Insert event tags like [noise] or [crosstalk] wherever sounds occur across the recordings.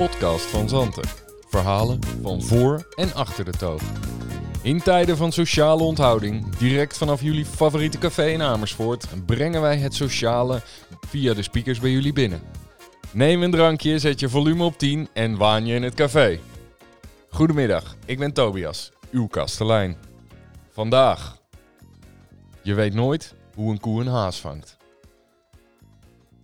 podcast van Zanten. Verhalen van voor en achter de toog. In tijden van sociale onthouding, direct vanaf jullie favoriete café in Amersfoort, brengen wij het sociale via de speakers bij jullie binnen. Neem een drankje, zet je volume op 10 en waan je in het café. Goedemiddag, ik ben Tobias, uw kastelein. Vandaag. Je weet nooit hoe een koe een haas vangt.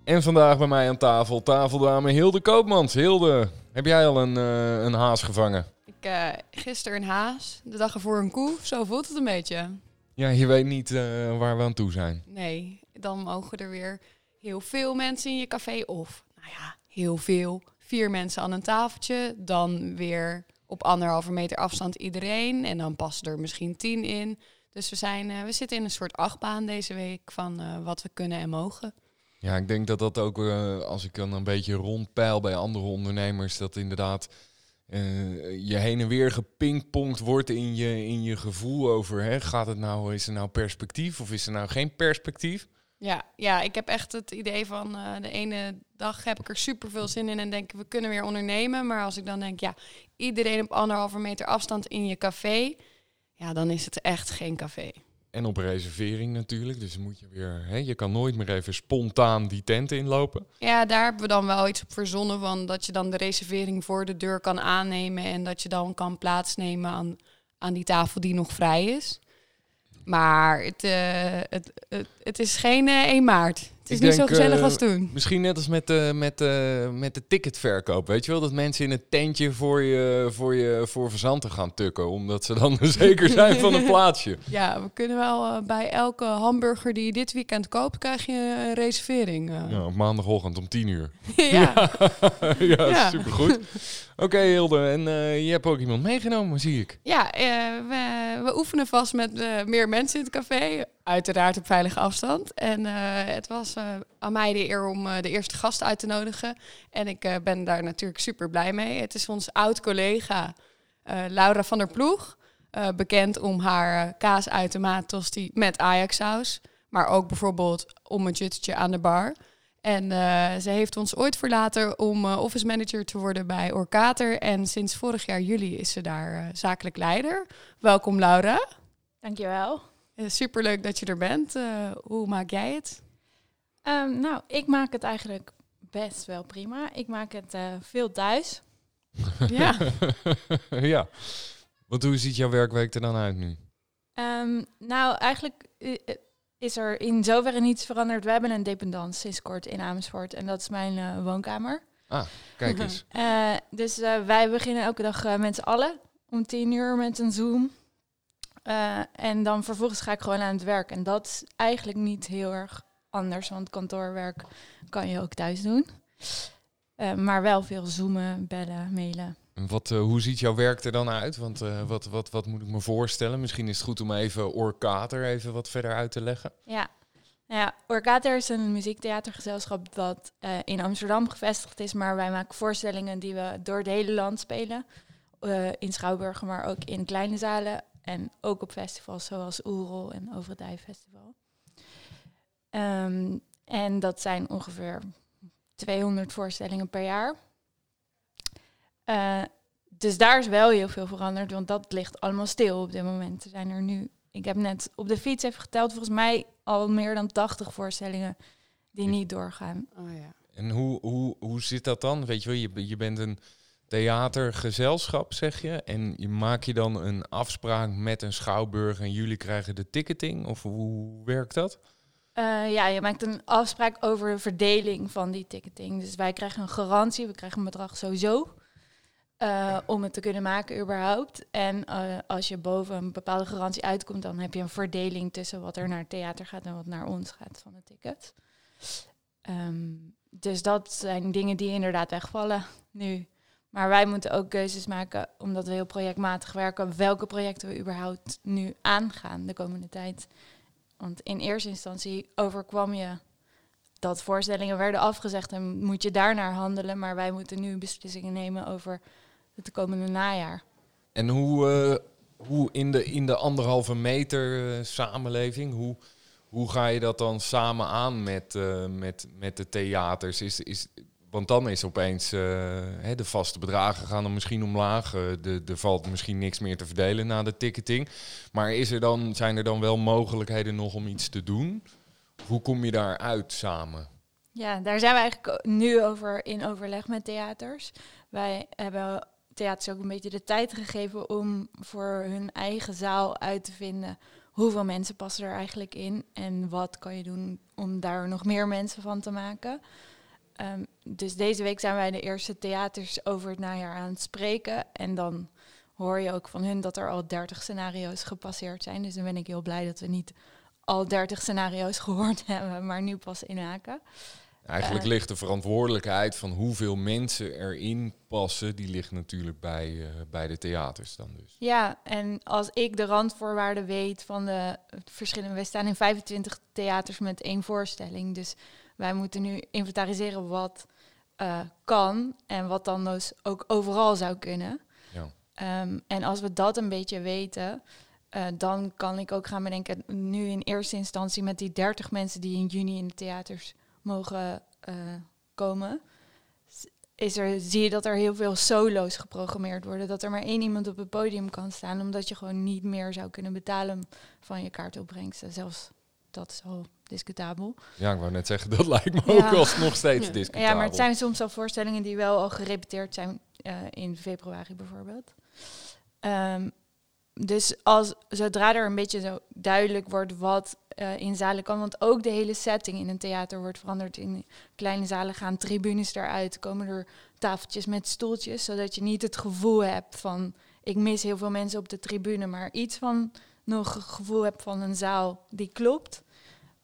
En vandaag bij mij aan tafel, tafeldame Hilde Koopmans. Hilde, heb jij al een, eh, een haas gevangen? Ik uh, gisteren een haas, de dag ervoor een koe. Zo voelt het een beetje. Ja, je weet niet eh, waar we aan toe zijn. Nee, dan mogen er weer heel veel mensen in je café. Of, nou ja, heel veel. Vier mensen aan een tafeltje. Dan weer op anderhalve meter afstand iedereen. En dan passen er misschien tien in. Dus we, zijn, we zitten in een soort achtbaan deze week van wat we kunnen en mogen. Ja, ik denk dat dat ook, uh, als ik dan een beetje rondpeil bij andere ondernemers, dat inderdaad uh, je heen en weer gepingpongd wordt in je, in je gevoel over, hè, gaat het nou, is er nou perspectief of is er nou geen perspectief? Ja, ja ik heb echt het idee van uh, de ene dag heb ik er super veel zin in en denk we kunnen weer ondernemen. Maar als ik dan denk, ja, iedereen op anderhalve meter afstand in je café, ja, dan is het echt geen café. En op reservering natuurlijk. Dus moet je weer. Hè, je kan nooit meer even spontaan die tent inlopen. Ja, daar hebben we dan wel iets op verzonnen van dat je dan de reservering voor de deur kan aannemen. En dat je dan kan plaatsnemen aan, aan die tafel die nog vrij is. Maar het, uh, het, het, is geen uh, 1 maart. Het is ik niet denk, zo gezellig uh, als toen. Misschien net als met, uh, met, uh, met de ticketverkoop. Weet je wel, dat mensen in het tentje voor je, voor je voor verzanten gaan tukken. Omdat ze dan zeker zijn van een [laughs] plaatsje. Ja, we kunnen wel bij elke hamburger die je dit weekend koopt, krijg je een reservering. Ja, op maandagochtend om 10 uur. [laughs] ja. [laughs] ja, ja, supergoed. Oké, okay, Hilde. En je hebt ook iemand meegenomen, zie ik. Ja, we, we oefenen vast met meer mensen in het café. Uiteraard op veilige afstand. En het was uh, aan mij de eer om uh, de eerste gast uit te nodigen. En ik ben daar natuurlijk super blij mee. Het is ons oud-collega Laura van der Ploeg. bekend om haar kaas uit de maat tosti met Ajax-saus. Maar ook bijvoorbeeld om een juttetje aan de bar. En ze heeft ons ooit verlaten om office manager te worden bij Orkater. En sinds vorig jaar juli is ze daar zakelijk leider. Welkom Laura. Dankjewel. Super leuk dat je er bent. Hoe maak jij het? Um, nou, ik maak het eigenlijk best wel prima. Ik maak het uh, veel thuis. [laughs] ja. [laughs] ja. Want hoe ziet jouw werkweek er dan uit nu? Um, nou, eigenlijk is er in zoverre niets veranderd. We hebben een dependance sinds kort in Amersfoort. En dat is mijn uh, woonkamer. Ah, kijk eens. [laughs] dus wij beginnen elke dag met z'n allen om tien uur met een Zoom. Uh, en dan vervolgens ga ik gewoon aan het werk. En dat is eigenlijk niet heel erg anders, want kantoorwerk kan je ook thuis doen. Uh, maar wel veel zoomen, bellen, mailen. En wat, uh, hoe ziet jouw werk er dan uit? Want wat, wat, wat moet ik me voorstellen? Misschien is het goed om even Orkater even wat verder uit te leggen. Ja, nou ja, Orkater is een muziektheatergezelschap dat in Amsterdam gevestigd is. Maar wij maken voorstellingen die we door het hele land spelen. in Schouwburgen, maar ook in kleine zalen en ook op festivals zoals Oerol en Overdijk Festival. Um, en dat zijn ongeveer 200 voorstellingen per jaar. Uh, dus daar is wel heel veel veranderd, want dat ligt allemaal stil op dit moment. Er zijn er nu, ik heb net op de fiets even geteld, volgens mij al meer dan 80 voorstellingen die niet doorgaan. Oh, ja. En hoe, hoe, hoe zit dat dan? Weet je wel, je, je bent een theatergezelschap, zeg je. En je maak je dan een afspraak met een schouwburg en jullie krijgen de ticketing? Of hoe werkt dat? Uh, ja, je maakt een afspraak over de verdeling van die ticketing. Dus wij krijgen een garantie, we krijgen een bedrag sowieso. Uh, om het te kunnen maken überhaupt. En uh, als je boven een bepaalde garantie uitkomt, dan heb je een verdeling tussen wat er naar theater gaat en wat naar ons gaat van de ticket. Um, dus dat zijn dingen die inderdaad wegvallen nu. Maar wij moeten ook keuzes maken, omdat we heel projectmatig werken, welke projecten we überhaupt nu aangaan de komende tijd. Want in eerste instantie overkwam je dat voorstellingen werden afgezegd en moet je daarnaar handelen. Maar wij moeten nu beslissingen nemen over het komende najaar. En hoe, uh, hoe in, de, in de anderhalve meter uh, samenleving, hoe, hoe ga je dat dan samen aan met, uh, met, met de theaters? Is, is, want dan is opeens uh, hè, de vaste bedragen gaan dan misschien omlaag. Uh, er valt misschien niks meer te verdelen na de ticketing. Maar is er dan, zijn er dan wel mogelijkheden nog om iets te doen? Hoe kom je daar uit samen? Ja, daar zijn we eigenlijk nu over in overleg met theaters. Wij hebben theaters ook een beetje de tijd gegeven om voor hun eigen zaal uit te vinden hoeveel mensen passen er eigenlijk in en wat kan je doen om daar nog meer mensen van te maken. Ehm, dus deze week zijn wij de eerste theaters over het najaar aan het spreken. En dan hoor je ook van hun dat er al 30 scenario's gepasseerd zijn. Dus dan ben ik heel blij dat we niet al 30 scenario's [laughs] gehoord hebben, maar nu pas inhaken. Eigenlijk uh, ligt de verantwoordelijkheid van hoeveel mensen erin passen, die ligt natuurlijk bij, uh, bij de theaters dan dus. Ja, en als ik de randvoorwaarden weet van de verschillende... We staan in 25 theaters met één voorstelling, dus wij moeten nu inventariseren wat uh, kan en wat dan dus ook overal zou kunnen. Ja. Um, en als we dat een beetje weten, uh, dan kan ik ook gaan bedenken, nu in eerste instantie met die 30 mensen die in juni in de theaters mogen uh, komen, is er, zie je dat er heel veel solo's geprogrammeerd worden. Dat er maar één iemand op het podium kan staan, omdat je gewoon niet meer zou kunnen betalen van je kaartopbrengsten. Zelfs dat is al discutabel. Ja, ik wou net zeggen, dat [laughs] lijkt me ook als nog steeds discutabel. Ja, maar het zijn soms al voorstellingen die wel al gerepeteerd zijn uh, in februari bijvoorbeeld. Um, dus als, zodra er een beetje zo duidelijk wordt wat uh, in zalen kan, want ook de hele setting in een theater wordt veranderd. In kleine zalen gaan tribunes eruit, komen er tafeltjes met stoeltjes, zodat je niet het gevoel hebt van ik mis heel veel mensen op de tribune, maar iets van nog gevoel hebt van een zaal die klopt.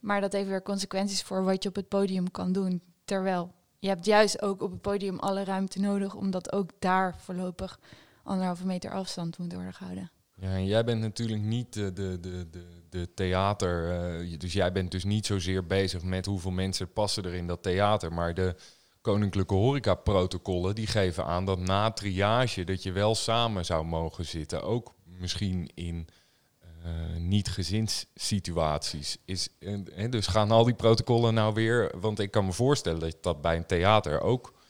Maar dat heeft weer consequenties voor wat je op het podium kan doen. Terwijl je hebt juist ook op het podium alle ruimte nodig, omdat ook daar voorlopig anderhalve meter afstand moet worden gehouden. Ja, en jij bent natuurlijk niet de, de, de, de, theater, uh, dus jij bent dus niet zozeer bezig met hoeveel mensen passen er in dat theater, maar de koninklijke horecaprotocollen die geven aan dat na triage dat je wel samen zou mogen zitten, ook misschien in uh, niet-gezinssituaties. Is, uh, dus gaan al die protocollen nou weer, want ik kan me voorstellen dat dat bij een theater ook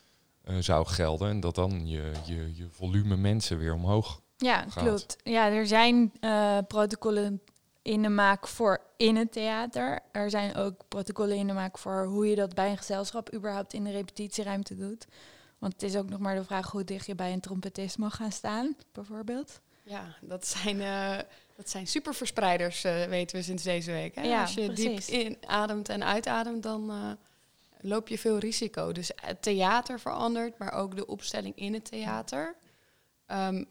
zou gelden en dat dan je, je, je volume mensen weer omhoog ja, klopt. Ja, er zijn uh, protocollen in de maak voor in het theater. Er zijn ook protocollen in de maak voor hoe je dat bij een gezelschap überhaupt in de repetitieruimte doet. Want het is ook nog maar de vraag hoe dicht je bij een trompetist mag gaan staan, bijvoorbeeld. Ja, dat zijn, uh, dat zijn superverspreiders, uh, weten we sinds deze week. Hè? Ja, Als je precies. diep inademt en uitademt, dan uh, loop je veel risico. Dus het theater verandert, maar ook de opstelling in het theater. Um,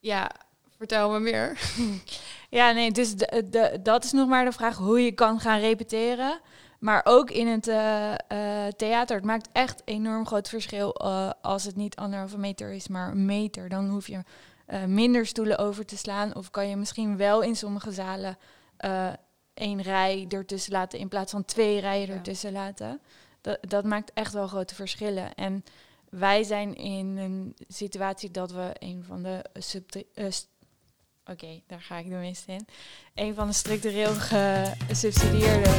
ja, vertel me meer. [laughs] Ja, nee, dus de, de, dat is nog maar de vraag hoe je kan gaan repeteren. Maar ook in het uh, uh, theater. Het maakt echt enorm groot verschil uh, als het niet anderhalve meter is, maar een meter. Dan hoef je minder stoelen over te slaan. Of kan je misschien wel in sommige zalen één rij ertussen laten in plaats van twee rijen ja. ertussen laten. Dat, dat maakt echt wel grote verschillen. En wij zijn in een situatie dat we een van de uh, Oké, okay, daar ga ik de mist in. Een van de structureel gesubsidieerde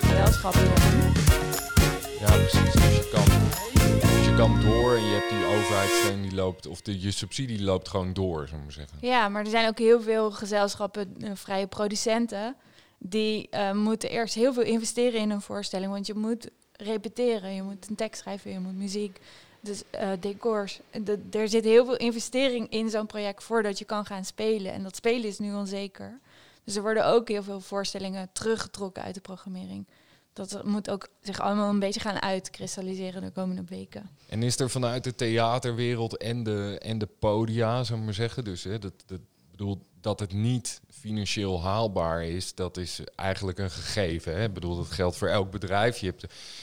gewelschappen hebben. Ja, precies. Dus je kan, kan door en je hebt die overheidssteun die loopt, of de, je subsidie loopt gewoon door, zou ik maar zeggen. Ja, maar er zijn ook heel veel gezelschappen, uh, vrije producenten, die uh, moeten eerst heel veel investeren in een voorstelling. Want je moet repeteren, je moet een tekst schrijven, je moet muziek, dus uh, decors. De, er zit heel veel investering in zo'n project voordat je kan gaan spelen. En dat spelen is nu onzeker. Dus er worden ook heel veel voorstellingen teruggetrokken uit de programmering. Dat moet ook zich allemaal een beetje gaan uitkristalliseren de komende weken. En is er vanuit de theaterwereld en de, en de podia, zou ik maar zeggen, dus hè, dat, dat bedoel dat het niet financieel haalbaar is, dat is eigenlijk een gegeven. Hè? Ik bedoel, dat geldt voor elk bedrijf. Je hebt,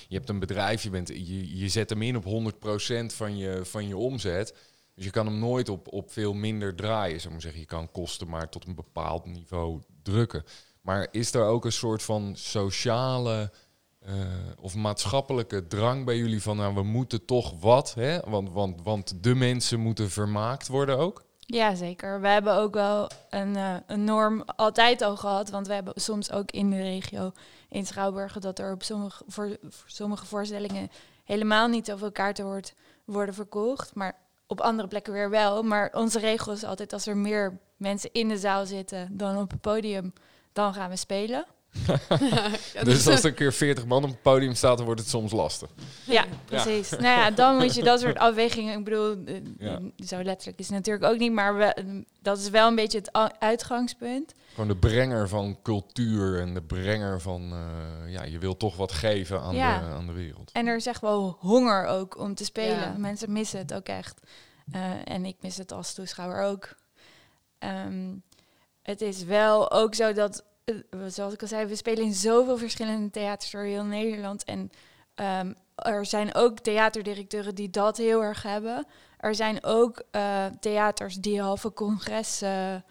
je hebt een bedrijf, je, bent, je, je zet hem in op 100% van je, van je omzet. Dus je kan hem nooit op, op veel minder draaien. Zou maar zeggen. Je kan kosten maar tot een bepaald niveau drukken. Maar is er ook een soort van sociale uh, of maatschappelijke drang bij jullie van nou, we moeten toch wat, hè? Want, want, want de mensen moeten vermaakt worden ook? Ja, zeker. We hebben ook wel een, uh, een norm altijd al gehad. Want we hebben soms ook in de regio in Schouwburgen dat er op sommige, voor sommige voorstellingen helemaal niet zoveel kaarten wordt, worden verkocht. Maar op andere plekken weer wel. Maar onze regel is altijd als er meer mensen in de zaal zitten dan op het podium, dan gaan we spelen. [laughs] Ja, dus dat- als er een keer 40 man op het podium staat, dan wordt het soms lastig. Ja, precies. Nou ja, dan moet je dat soort [laughs] afwegingen. Ik bedoel, eh, Ja. zo letterlijk is het natuurlijk ook niet, maar we, dat is wel een beetje het uitgangspunt. Gewoon de brenger van cultuur en de brenger van, eh, ja, je wil toch wat geven aan, Ja. de, aan de wereld. En er is echt wel honger ook om te spelen. Ja. Mensen missen het ook echt. Eh, en ik mis het als toeschouwer ook. Ehm, het is wel ook zo dat, eh, zoals ik al zei, we spelen in zoveel verschillende theaters door heel Nederland. En ehm, er zijn ook theaterdirecteuren die dat heel erg hebben. Er zijn ook eh, theaters die halve congressen.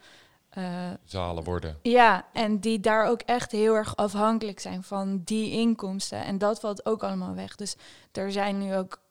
eh, Zalen worden. ja, en die daar ook echt heel erg afhankelijk zijn van die inkomsten. En dat valt ook allemaal weg. Dus er zijn nu ook,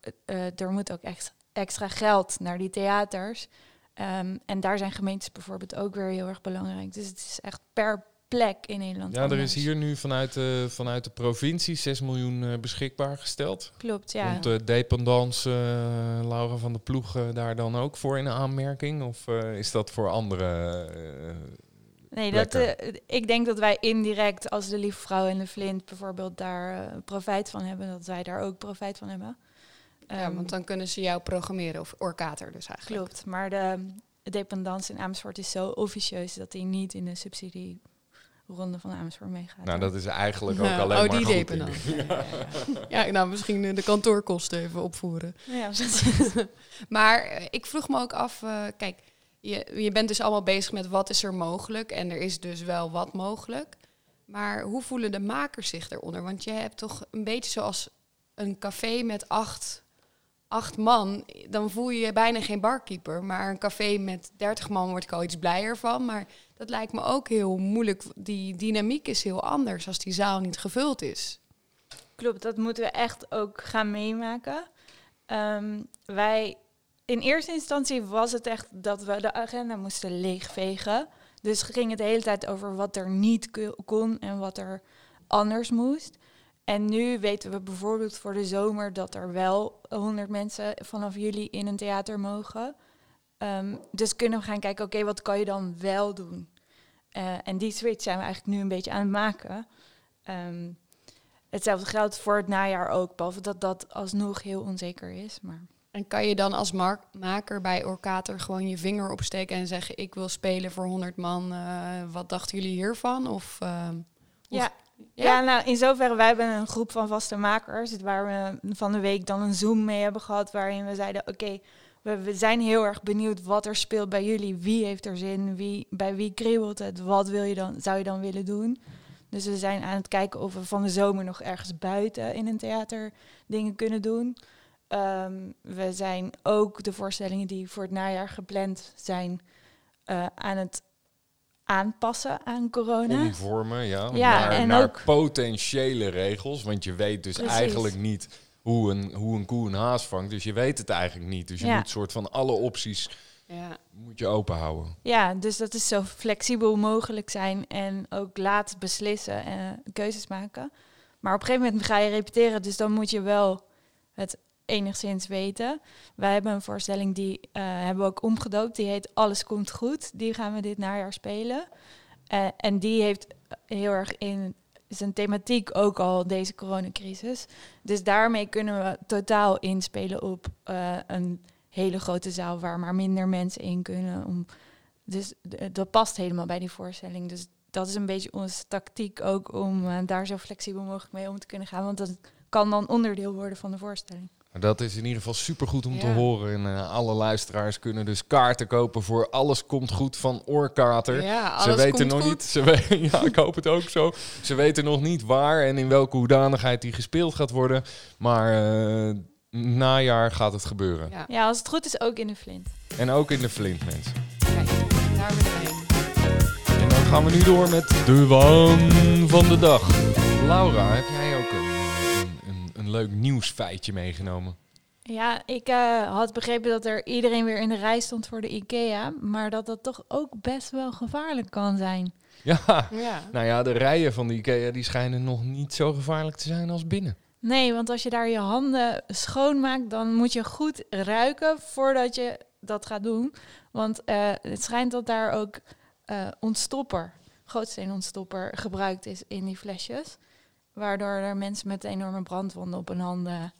er moet ook echt extra geld naar die theaters. Ehm, en daar zijn gemeentes bijvoorbeeld ook weer heel erg belangrijk. Dus het is echt per plek in Nederland. Ja, er is hier nu vanuit de, vanuit de provincie 6 miljoen eh, beschikbaar gesteld. Klopt, ja. Komt de dependance eh, Laura van der Ploeg eh, daar dan ook voor in de aanmerking? Of eh, is dat voor andere... eh, Nee, dat, eh, ik denk dat wij indirect als de Lieve Vrouw en de Flint bijvoorbeeld daar eh, profijt van hebben. Dat wij daar ook profijt van hebben. Ja, Ehm, want dan kunnen ze jou programmeren, of orkater dus eigenlijk. Klopt, maar de dependance in Amersfoort is zo officieus dat hij niet in de subsidieronde van Amersfoort meegaat. nou, dat is eigenlijk ook Ja, alleen oh, maar die goed, denk [laughs] ik. Ja, nou misschien de kantoorkosten even opvoeren. Ja, [laughs] Maar eh, ik vroeg me ook af, eh, kijk, je, je bent dus allemaal bezig met wat is er mogelijk. En er is dus wel wat mogelijk. Maar hoe voelen de makers zich eronder? Want je hebt toch een beetje zoals een café met acht, acht man. Dan voel je je bijna geen barkeeper. Maar een café met dertig man word ik al iets blijer van. Maar dat lijkt me ook heel moeilijk. Die dynamiek is heel anders als die zaal niet gevuld is. Klopt, dat moeten we echt ook gaan meemaken. Ehm, wij, in eerste instantie was het echt dat we de agenda moesten leegvegen. Dus ging het de hele tijd over wat er niet kon en wat er anders moest. En nu weten we bijvoorbeeld voor de zomer dat er wel 100 mensen vanaf juli in een theater mogen. Ehm, dus kunnen we gaan kijken, oké, wat kan je dan wel doen? Eh, en die switch zijn we eigenlijk nu een beetje aan het maken. Ehm, hetzelfde geldt voor het najaar ook, behalve dat dat alsnog heel onzeker is. Maar En kan je dan als maker bij Orkater gewoon je vinger opsteken en zeggen: Ik wil spelen voor 100 man. eh, wat dachten jullie hiervan? Of, ehm, hoe- Ja. Nou in zoverre, wij hebben een groep van vaste makers, waar we van de week dan een Zoom mee hebben gehad, waarin we zeiden, oké, we, we zijn heel erg benieuwd wat er speelt bij jullie, wie heeft er zin, wie, bij wie kriebelt het, wat wil je dan, zou je dan willen doen? Dus we zijn aan het kijken of we van de zomer nog ergens buiten in een theater dingen kunnen doen. Ehm, we zijn ook de voorstellingen die voor het najaar gepland zijn eh, aan het aanpassen aan corona. Omvormen, ja. Ja, naar, en naar ook- potentiële regels. Want je weet dus Precies. eigenlijk niet hoe een, hoe een koe een haas vangt. Dus je weet het eigenlijk niet. Dus je Ja. moet soort van alle opties ja. moet je open houden. Ja, dus dat is zo flexibel mogelijk zijn en ook laat beslissen en keuzes maken. Maar op een gegeven moment ga je repeteren, dus dan moet je wel het enigszins weten. Wij hebben een voorstelling die eh, hebben we ook omgedoopt. Die heet Alles komt goed. Die gaan we dit najaar spelen. Eh, en die heeft heel erg in zijn thematiek ook al deze coronacrisis. Dus daarmee kunnen we totaal inspelen op eh, een hele grote zaal waar maar minder mensen in kunnen. Om, dus dat past helemaal bij die voorstelling. Dus dat is een beetje onze tactiek ook om daar zo flexibel mogelijk mee om te kunnen gaan. Want dat kan dan onderdeel worden van de voorstelling. Dat is in ieder geval supergoed om te horen. En eh, alle luisteraars kunnen dus kaarten kopen voor Alles Komt Goed van Oorkater. Ja, Ze weten komt nog goed. niet. Ze we- [laughs] ja, ik hoop het ook zo. Ze weten nog niet waar en in welke hoedanigheid die gespeeld gaat worden. Maar eh, najaar gaat het gebeuren. Ja, Ja, als het goed is ook in de Flint. En ook in de Flint, mensen. kijk, daar heen. En dan gaan we nu door met de waan van de dag. Laura, heb jij een, leuk nieuwsfeitje meegenomen? Ja, ik eh, had begrepen dat er iedereen weer in de rij stond voor de IKEA. Maar dat dat toch ook best wel gevaarlijk kan zijn. Ja, Ja. nou ja, de rijen van de IKEA die schijnen nog niet zo gevaarlijk te zijn als binnen. Nee, want als je daar je handen schoonmaakt, dan moet je goed ruiken voordat je dat gaat doen. Want eh, het schijnt dat daar ook eh ontstopper, grootsteenontstopper, gebruikt is in die flesjes. Waardoor er mensen met enorme brandwonden op hun handen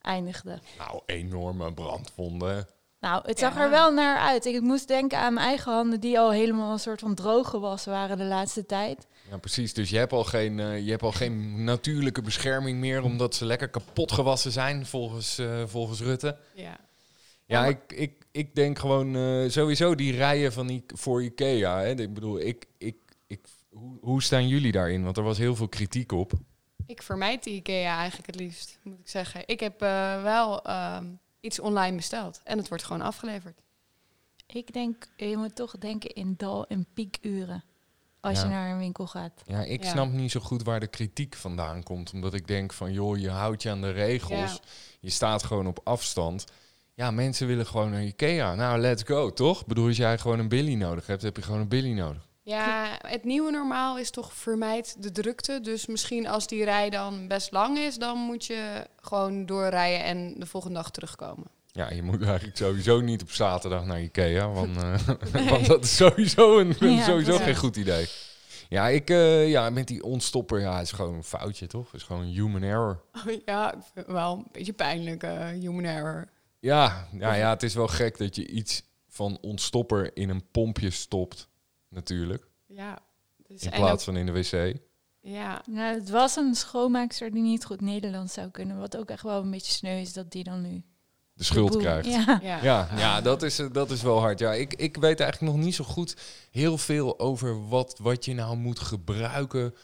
eindigden. Nou, enorme brandwonden. Nou, het zag Ja. er wel naar uit. Ik moest denken aan mijn eigen handen, die al helemaal een soort van droog gewassen waren de laatste tijd. Ja, precies. Dus je hebt al geen, eh, je hebt al geen natuurlijke bescherming meer, omdat ze lekker kapot gewassen zijn, volgens, eh, volgens Rutte. Ja. Ja, maar- ik, ik, ik denk gewoon eh, sowieso die rijen van die, voor Ikea. Hè. Ik bedoel, ik, ik, ik, hoe, hoe staan jullie daarin? Want er was heel veel kritiek op. Ik vermijd die IKEA eigenlijk het liefst, moet ik zeggen. Ik heb eh, wel ehm, iets online besteld en het wordt gewoon afgeleverd. Ik denk, je moet toch denken in dal- en piekuren. Als Ja. je naar een winkel gaat. Ja, ik Ja. snap niet zo goed waar de kritiek vandaan komt. Omdat ik denk van, joh, je houdt je aan de regels. Ja. Je staat gewoon op afstand. Ja, mensen willen gewoon naar Ikea. Nou, let's go, toch? Ik bedoel, als jij gewoon een billy nodig hebt, heb je gewoon een billy nodig. Ja, het nieuwe normaal is toch vermijd de drukte. Dus misschien als die rij dan best lang is, dan moet je gewoon doorrijden en de volgende dag terugkomen. Ja, je moet eigenlijk sowieso niet op zaterdag naar Ikea, want, eh, [laughs] [laughs] want dat is sowieso, een, Ja, sowieso geen goed idee. Ja, ik, eh, ja, met die ontstopper, ja, is gewoon een foutje, toch? is gewoon een human error. ja, ik vind het wel een beetje pijnlijk, eh, human error. Ja, ja, ja, het is wel gek dat je iets van ontstopper in een pompje stopt, natuurlijk. Ja. Dus, In plaats ook- van in de wc. ja, Nou, het was een schoonmaakster die niet goed Nederlands zou kunnen. Wat ook echt wel een beetje sneu is dat die dan nu De schuld de krijgt. Ja. ja. Ja, ja dat, is, eh, dat is wel hard. Ja, ik, ik weet eigenlijk nog niet zo goed heel veel over wat, wat je nou moet gebruiken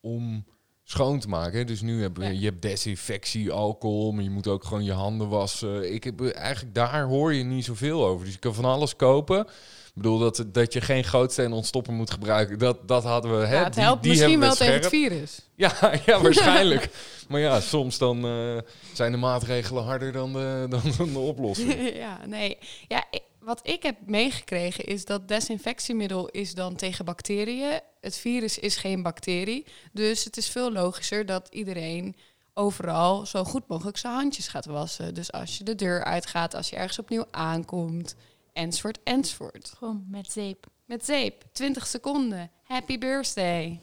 om schoon te maken. Dus nu heb je, Ja. je hebt desinfectie, alcohol, maar je moet ook gewoon je handen wassen. Ik heb eh, eigenlijk daar hoor je niet zoveel over. Dus je kan van alles kopen. Ik bedoel dat, dat je geen gootsteen ontstopper moet gebruiken. Dat, dat hadden we. Hè? Ja, het Die- helpt die misschien wel we tegen het virus. Ja, [laughs] ja, [laughs] waarschijnlijk. maar ja, soms dan eh, zijn de maatregelen harder dan de, [laughs] dan de oplossing. ja, nee. Ja, wat ik heb meegekregen is dat desinfectiemiddel is dan tegen bacteriën. Het virus is geen bacterie. Dus het is veel logischer dat iedereen overal zo goed mogelijk zijn handjes gaat wassen. Dus als je de deur uitgaat, als je ergens opnieuw aankomt, enzovoort, enzovoort. Gewoon met zeep. Met zeep, 20 seconden. Happy birthday.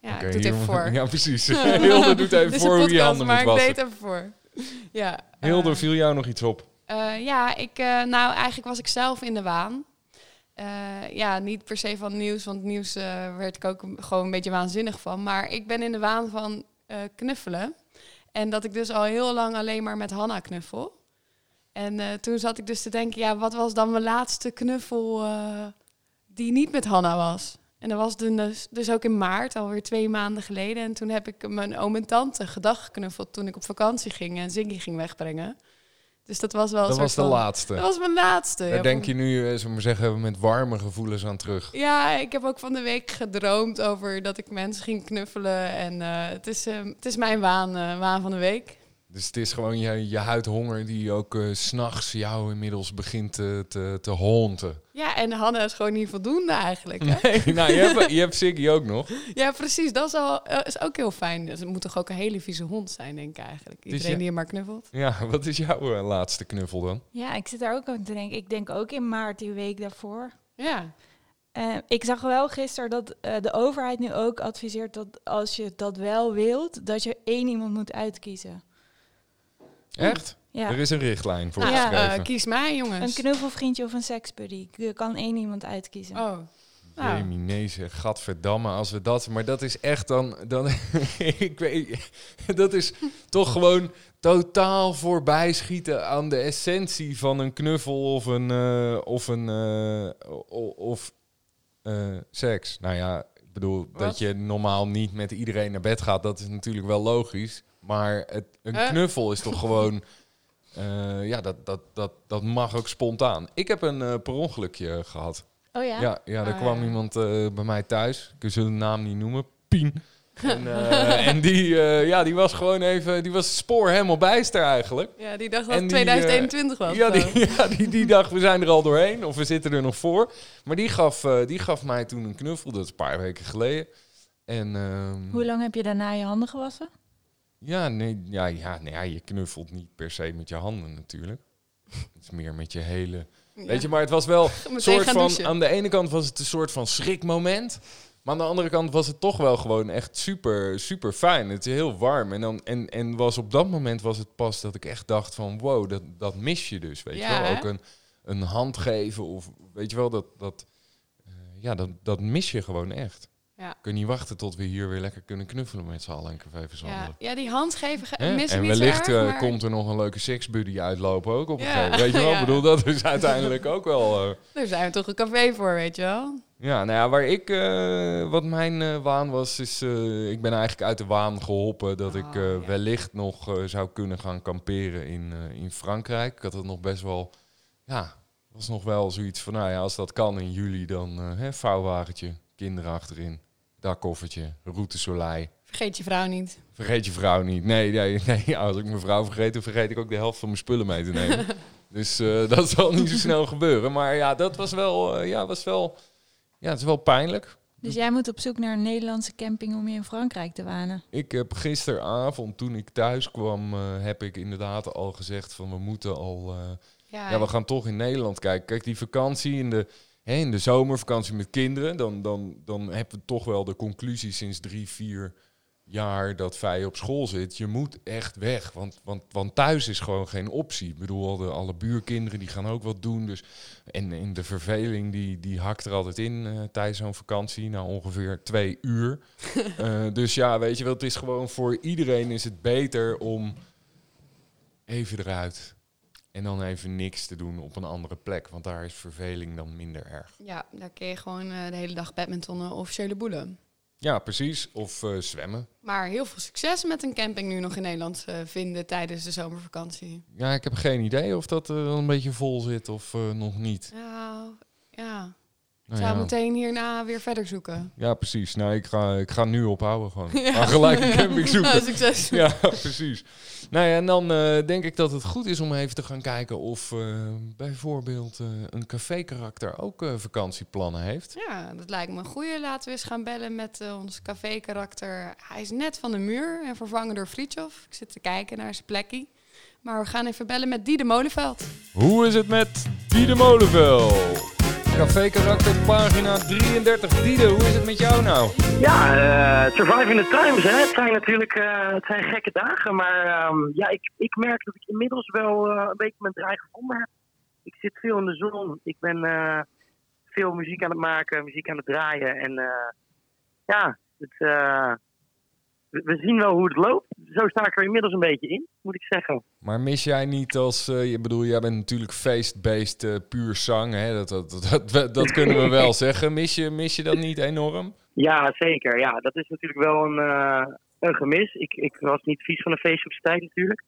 Ja, Oké, ik doe het even voor. [laughs] Ja, precies. [laughs] Hilde doet even voor een hoe je podcast, handen maar moet ik deed even voor. Ja, Hilde, eh, viel jou nog iets op? eh, ja, ik, eh, nou eigenlijk was ik zelf in de waan. Eh, ja, niet per se van nieuws, want nieuws eh, werd ik ook gewoon een beetje waanzinnig van. Maar ik ben in de waan van eh, knuffelen. En dat ik dus al heel lang alleen maar met Hanna knuffel. En eh, toen zat ik dus te denken, ja, wat was dan mijn laatste knuffel eh, die niet met Hanna was? En dat was dus, dus ook in maart, alweer twee maanden geleden. En toen heb ik mijn oom en tante gedag geknuffeld toen ik op vakantie ging en Ziggy ging wegbrengen. Dus dat was wel een Dat soort was de van- laatste. Dat was mijn laatste. Daar ja, denk van- je nu, eh, zullen we maar zeggen, met warme gevoelens aan terug. Ja, ik heb ook van de week gedroomd over dat ik mensen ging knuffelen. En het, is, het is mijn waan, waan van de week. Dus het is gewoon je, je huidhonger die ook eh, s s'nachts jou inmiddels begint te, te, te haunten. Ja, en Hanna is gewoon niet voldoende eigenlijk. Hè? Nee, [laughs] nou, je hebt, je hebt Ziggy ook nog. Ja, precies. Dat is, al, eh, is ook heel fijn. Dus het moet toch ook een hele vieze hond zijn, denk ik eigenlijk. Dus Iedereen ja- die je maar knuffelt. Ja, [laughs] wat is jouw eh, laatste knuffel dan? Ja, ik zit daar ook aan te denken. Ik denk ook in maart die week daarvoor. Ja. Eh, ik zag wel gisteren dat eh, de overheid nu ook adviseert dat als je dat wel wilt, dat je één iemand moet uitkiezen. Echt? Ja. Er is een richtlijn voor Nou, Ja. eh, geschreven. kies mij, Een jongens. knuffelvriendje of een seksbuddy. Je kan één iemand uitkiezen. Oh. Nou. Jeminezen, gadverdamme, als we dat... Maar dat is echt dan... dan [laughs] ik weet, dat is toch gewoon totaal voorbij schieten aan de essentie van een knuffel of een... eh, of een eh, of eh, seks. Nou ja, ik bedoel, Wat? dat je normaal niet met iedereen naar bed gaat, dat is natuurlijk wel logisch. Maar het, een knuffel is toch gewoon... eh, ja, dat, dat, dat, dat mag ook spontaan. Ik heb een eh, per ongelukje gehad. Oh ja? Ja, ja, er Ah, kwam ja. iemand eh, bij mij thuis. Ik zal de naam niet noemen. Pien. [laughs] En, eh, en die, eh, ja, die was gewoon even... Die was spoor helemaal bijster eigenlijk. Ja, die dacht dat het die, 2021 was. Ja, die, [laughs] ja die, die dacht, we zijn er al doorheen. Of we zitten er nog voor. Maar die gaf, eh, die gaf mij toen een knuffel. Dat is een paar weken geleden. En ehm, Hoe lang heb je daarna je handen gewassen? Ja, nee, ja, ja, nee, ja, je knuffelt niet per se met je handen natuurlijk. [laughs] Het is meer met je hele... Weet je, maar het was wel [laughs] een soort van... douchen. Aan de ene kant was het een soort van schrikmoment. Maar aan de andere kant was het toch wel gewoon echt super, super fijn. Het is heel warm. En, dan, en, en was op dat moment was het pas dat ik echt dacht van... Wow, dat, dat mis je dus, weet Ja, je wel. hè? Ook een, een hand geven of weet je wel, dat... dat eh, ja, dat, dat mis je gewoon echt. Ja. Kun je niet wachten tot we hier weer lekker kunnen knuffelen met z'n allen en café Ja, die hand geven ge- Hè? mis ik En wellicht erg, eh, maar- komt er nog een leuke seksbuddy uitlopen ook op een Ja, gegeven. Weet je [laughs] wel, ik bedoel, dat is uiteindelijk ook wel... eh, Daar zijn we toch een café voor, weet je wel? ja, nou ja, waar ik... eh, wat mijn waan was, is... ik ben eigenlijk uit de waan geholpen dat ik Oh, wellicht nog zou kunnen gaan kamperen in, in Frankrijk. Ik had het nog best wel... Ja, was nog wel zoiets van, nou ja, als dat kan in juli, dan hè, vouwwagentje, kinderen achterin, dakkoffertje, route Soleil. Vergeet je vrouw niet. Vergeet je vrouw niet. Nee, nee, nee. [laughs] Als ik mijn vrouw vergeet, dan vergeet ik ook de helft van mijn spullen mee te nemen. [laughs] dus eh, dat zal niet zo snel gebeuren. Maar ja, dat was wel, eh, ja, was wel, ja, het is wel pijnlijk. Dus jij moet op zoek naar een Nederlandse camping om je in Frankrijk te wanen. Ik heb gisteravond, toen ik thuis kwam, eh, heb ik inderdaad al gezegd van we moeten al, eh, Ja, ja, we gaan toch in Nederland kijken. Kijk, die vakantie in de, hè, in de zomervakantie met kinderen, dan, dan, dan hebben we toch wel de conclusie sinds drie, vier jaar dat Vij op school zit. Je moet echt weg, want, want, want thuis is gewoon geen optie. Ik bedoel, alle, alle buurkinderen die gaan ook wat doen. Dus, en, en de verveling die, die hakt er altijd in eh, tijdens zo'n vakantie, nou ongeveer twee uur. [laughs] Eh, dus ja, weet je wel, het is gewoon voor iedereen is het beter om even eruit. En dan even niks te doen op een andere plek. Want daar is verveling dan minder erg. Ja, daar kun je gewoon eh, de hele dag badmintonnen of boelen. Ja, precies. Of eh, zwemmen. Maar heel veel succes met een camping nu nog in Nederland eh, vinden tijdens de zomervakantie. Ja, ik heb geen idee of dat wel een beetje vol zit of nog niet. Nou, ja. Nou zou ja. meteen hierna weer verder zoeken. ja, precies. Nou, ik ga, ik ga nu ophouden gewoon. [laughs] Ja. Ga gelijk een camping zoeken. Nou, succes. [laughs] Ja, precies. Nou ja, en dan eh, denk ik dat het goed is om even te gaan kijken of eh, bijvoorbeeld eh, een café-karakter ook vakantieplannen heeft. Ja, dat lijkt me een goeie. Laten we eens gaan bellen met ons café-karakter. Hij is net van de muur en vervangen door Fritjof. Ik zit te kijken naar zijn plekje. Maar we gaan even bellen met Diede Molenveld. Hoe is het met Diede Molenveld? Café-karakter pagina 33. Diede, hoe is het met jou nou? Ja, eh surviving the times, hè. Het zijn natuurlijk eh, het zijn gekke dagen, maar ehm, ja, ik, ik merk dat ik inmiddels wel eh, een beetje mijn draai gevonden heb. Ik zit veel in de zon, ik ben veel muziek aan het maken, muziek aan het draaien en ja, het, we zien wel hoe het loopt. Zo sta ik er inmiddels een beetje in, moet ik zeggen. Maar mis jij niet als, eh je bedoel, jij bent natuurlijk feest-based eh, puur zang, hè? Dat, dat, dat, dat, dat kunnen we wel [laughs] zeggen. Mis je, mis je dat niet enorm? Ja, zeker. Ja, dat is natuurlijk wel een, eh, een gemis. Ik, ik was niet vies van een feestje op zijn tijd natuurlijk.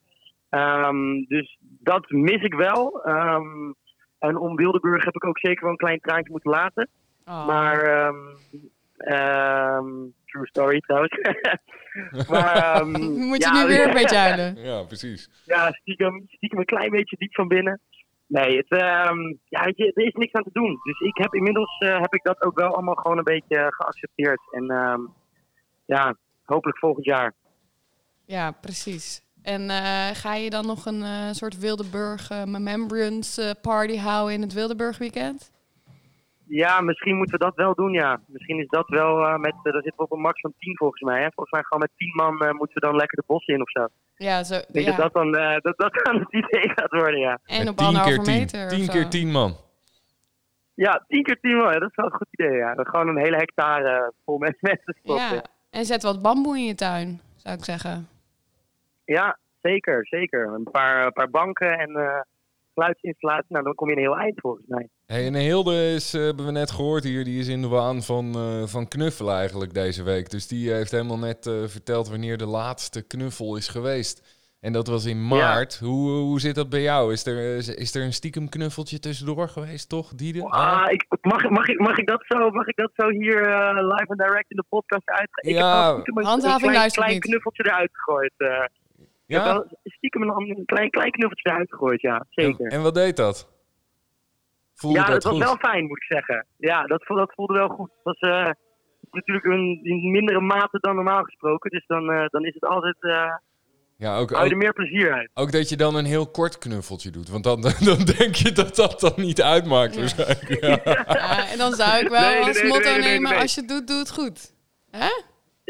Ehm, dus dat mis ik wel. Ehm, en om Wildeburg heb ik ook zeker wel een klein traantje moeten laten. Oh. Maar, ehm, ehm, true story trouwens. [laughs] maar, ehm, [laughs] Moet je ja, nu weer een [laughs] beetje huilen? Ja, precies. ja, stiekem, stiekem een klein beetje diep van binnen. Nee, het, ehm, ja, weet je, er is niks aan te doen. Dus ik heb inmiddels eh, heb ik dat ook wel allemaal gewoon een beetje geaccepteerd. En ehm, ja, hopelijk volgend jaar. Ja, precies. En eh, ga je dan nog een eh, soort Wildeburg eh, Remembrance party houden in het Wildeburg weekend? Ja, misschien moeten we dat wel doen, ja. Misschien is dat wel eh, met, uh, daar zitten we op een max van 10 volgens mij. Hè? Volgens mij gewoon met 10 man eh, moeten we dan lekker de bossen in of zo. Ja, zo. Ik denk ja. dat dat dan, eh, dat, dat dan het idee gaat worden, ja. En Met op 10 anderhalve keer 10. meter. of 10 zo. keer 10 man. Ja, 10 keer 10 man, ja, dat is wel een goed idee, ja. Gewoon een hele hectare eh, vol met [laughs] mensen stoppen. Ja, en zet wat bamboe in je tuin, zou ik zeggen. Ja, zeker, zeker. Een paar, een paar banken en eh geluidsinstallatie. Nou, dan kom je een heel eind volgens mij. Hey, en Hilde is, eh, hebben we net gehoord hier, die is in de waan van, eh, van knuffelen eigenlijk deze week. Dus die heeft helemaal net eh, verteld wanneer de laatste knuffel is geweest. En dat was in maart. Hoe, hoe zit dat bij jou? Is er, is, is er een stiekem knuffeltje tussendoor geweest, toch, Diede? Ah, ik, mag, mag, ik, mag, ik dat zo, mag ik dat zo hier eh, live en direct in de podcast uitgaan? Ja, ik heb handhaving een klein, luistert klein niet. knuffeltje eruit gegooid. Ik heb ja? wel stiekem een, een klein, klein knuffeltje eruit gegooid, ja. Zeker. en wat deed dat? Voelde ja, dat dat was wel fijn, moet ik zeggen. Ja, dat, dat voelde wel goed. Het was eh, natuurlijk een, in mindere mate dan normaal gesproken. Dus dan, eh, dan is het altijd, eh, Ja, ook, Hou je er meer plezier uit. ook dat je dan een heel kort knuffeltje doet. Want dan, [laughs] dan denk je dat dat dan niet uitmaakt Ja. waarschijnlijk. [laughs] Ja. Ja, en dan zou ik wel Nee, als nee, motto nee, nee, nemen, nee. als je het doet, doe het goed. Hè?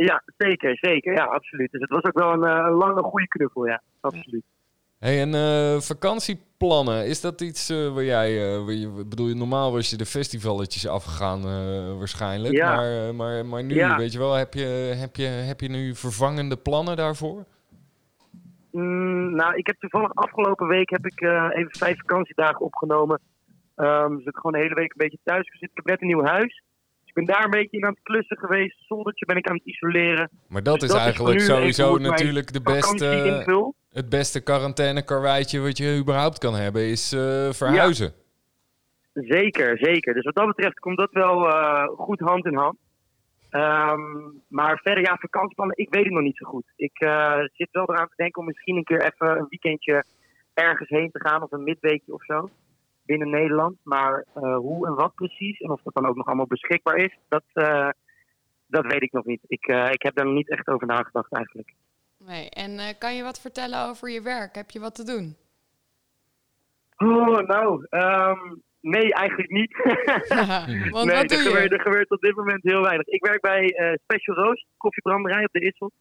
Ja, zeker, zeker. Ja, absoluut. Dus het was ook wel een, eh, een lange, goede knuffel, ja. Absoluut. Hey, en eh, vakantieplannen, is dat iets eh, waar jij... waar je, bedoel, normaal was je de festivaletjes afgegaan waarschijnlijk. Ja. Maar, maar, maar nu, Ja. weet je wel, heb je, heb, je, heb je nu vervangende plannen daarvoor? Mm, nou, ik heb toevallig afgelopen week heb ik even vijf vakantiedagen opgenomen. Ehm dus ik gewoon de hele week een beetje thuis gezeten. Ik heb net een nieuw huis. Ik ben daar een beetje in aan het klussen geweest. Zoldertje ben ik aan het isoleren. Maar dat Dus is dat eigenlijk sowieso natuurlijk de beste, het beste quarantainekarweitje wat je überhaupt kan hebben, is eh, verhuizen. Zeker, zeker. Dus wat dat betreft komt dat wel eh, goed hand in hand. Ehm, maar verder, ja, vakantieplannen, ik weet het nog niet zo goed. Ik eh, zit wel eraan te denken om misschien een keer even een weekendje ergens heen te gaan. Of een midweekje of zo. Binnen Nederland. Maar eh, hoe en wat precies. En of dat dan ook nog allemaal beschikbaar is. Dat, eh, dat weet ik nog niet. Ik, eh, ik heb daar nog niet echt over nagedacht eigenlijk. Nee. En kan je wat vertellen over je werk? Heb je wat te doen? Oh, nou, ehm, nee, eigenlijk niet. [laughs] [laughs] Want nee, wat doe er gebeurt, er op dit moment heel weinig. Ik werk bij Special Roast, koffiebranderij op de Issel.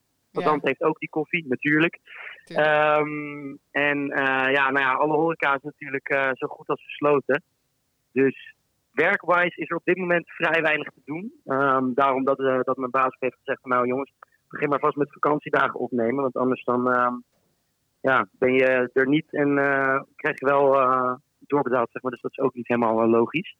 Want Ja, heeft ook die koffie, natuurlijk. tuurlijk. Ehm, en eh, ja, nou ja, alle horeca is natuurlijk eh, zo goed als gesloten. Dus werkwise is er op dit moment vrij weinig te doen. Ehm, daarom dat, eh, dat mijn baas heeft gezegd van nou jongens, begin maar vast met vakantiedagen opnemen. Want anders dan ehm, ja, ben je er niet en krijg je wel doorbetaald, zeg maar. Dus dat is ook niet helemaal logisch.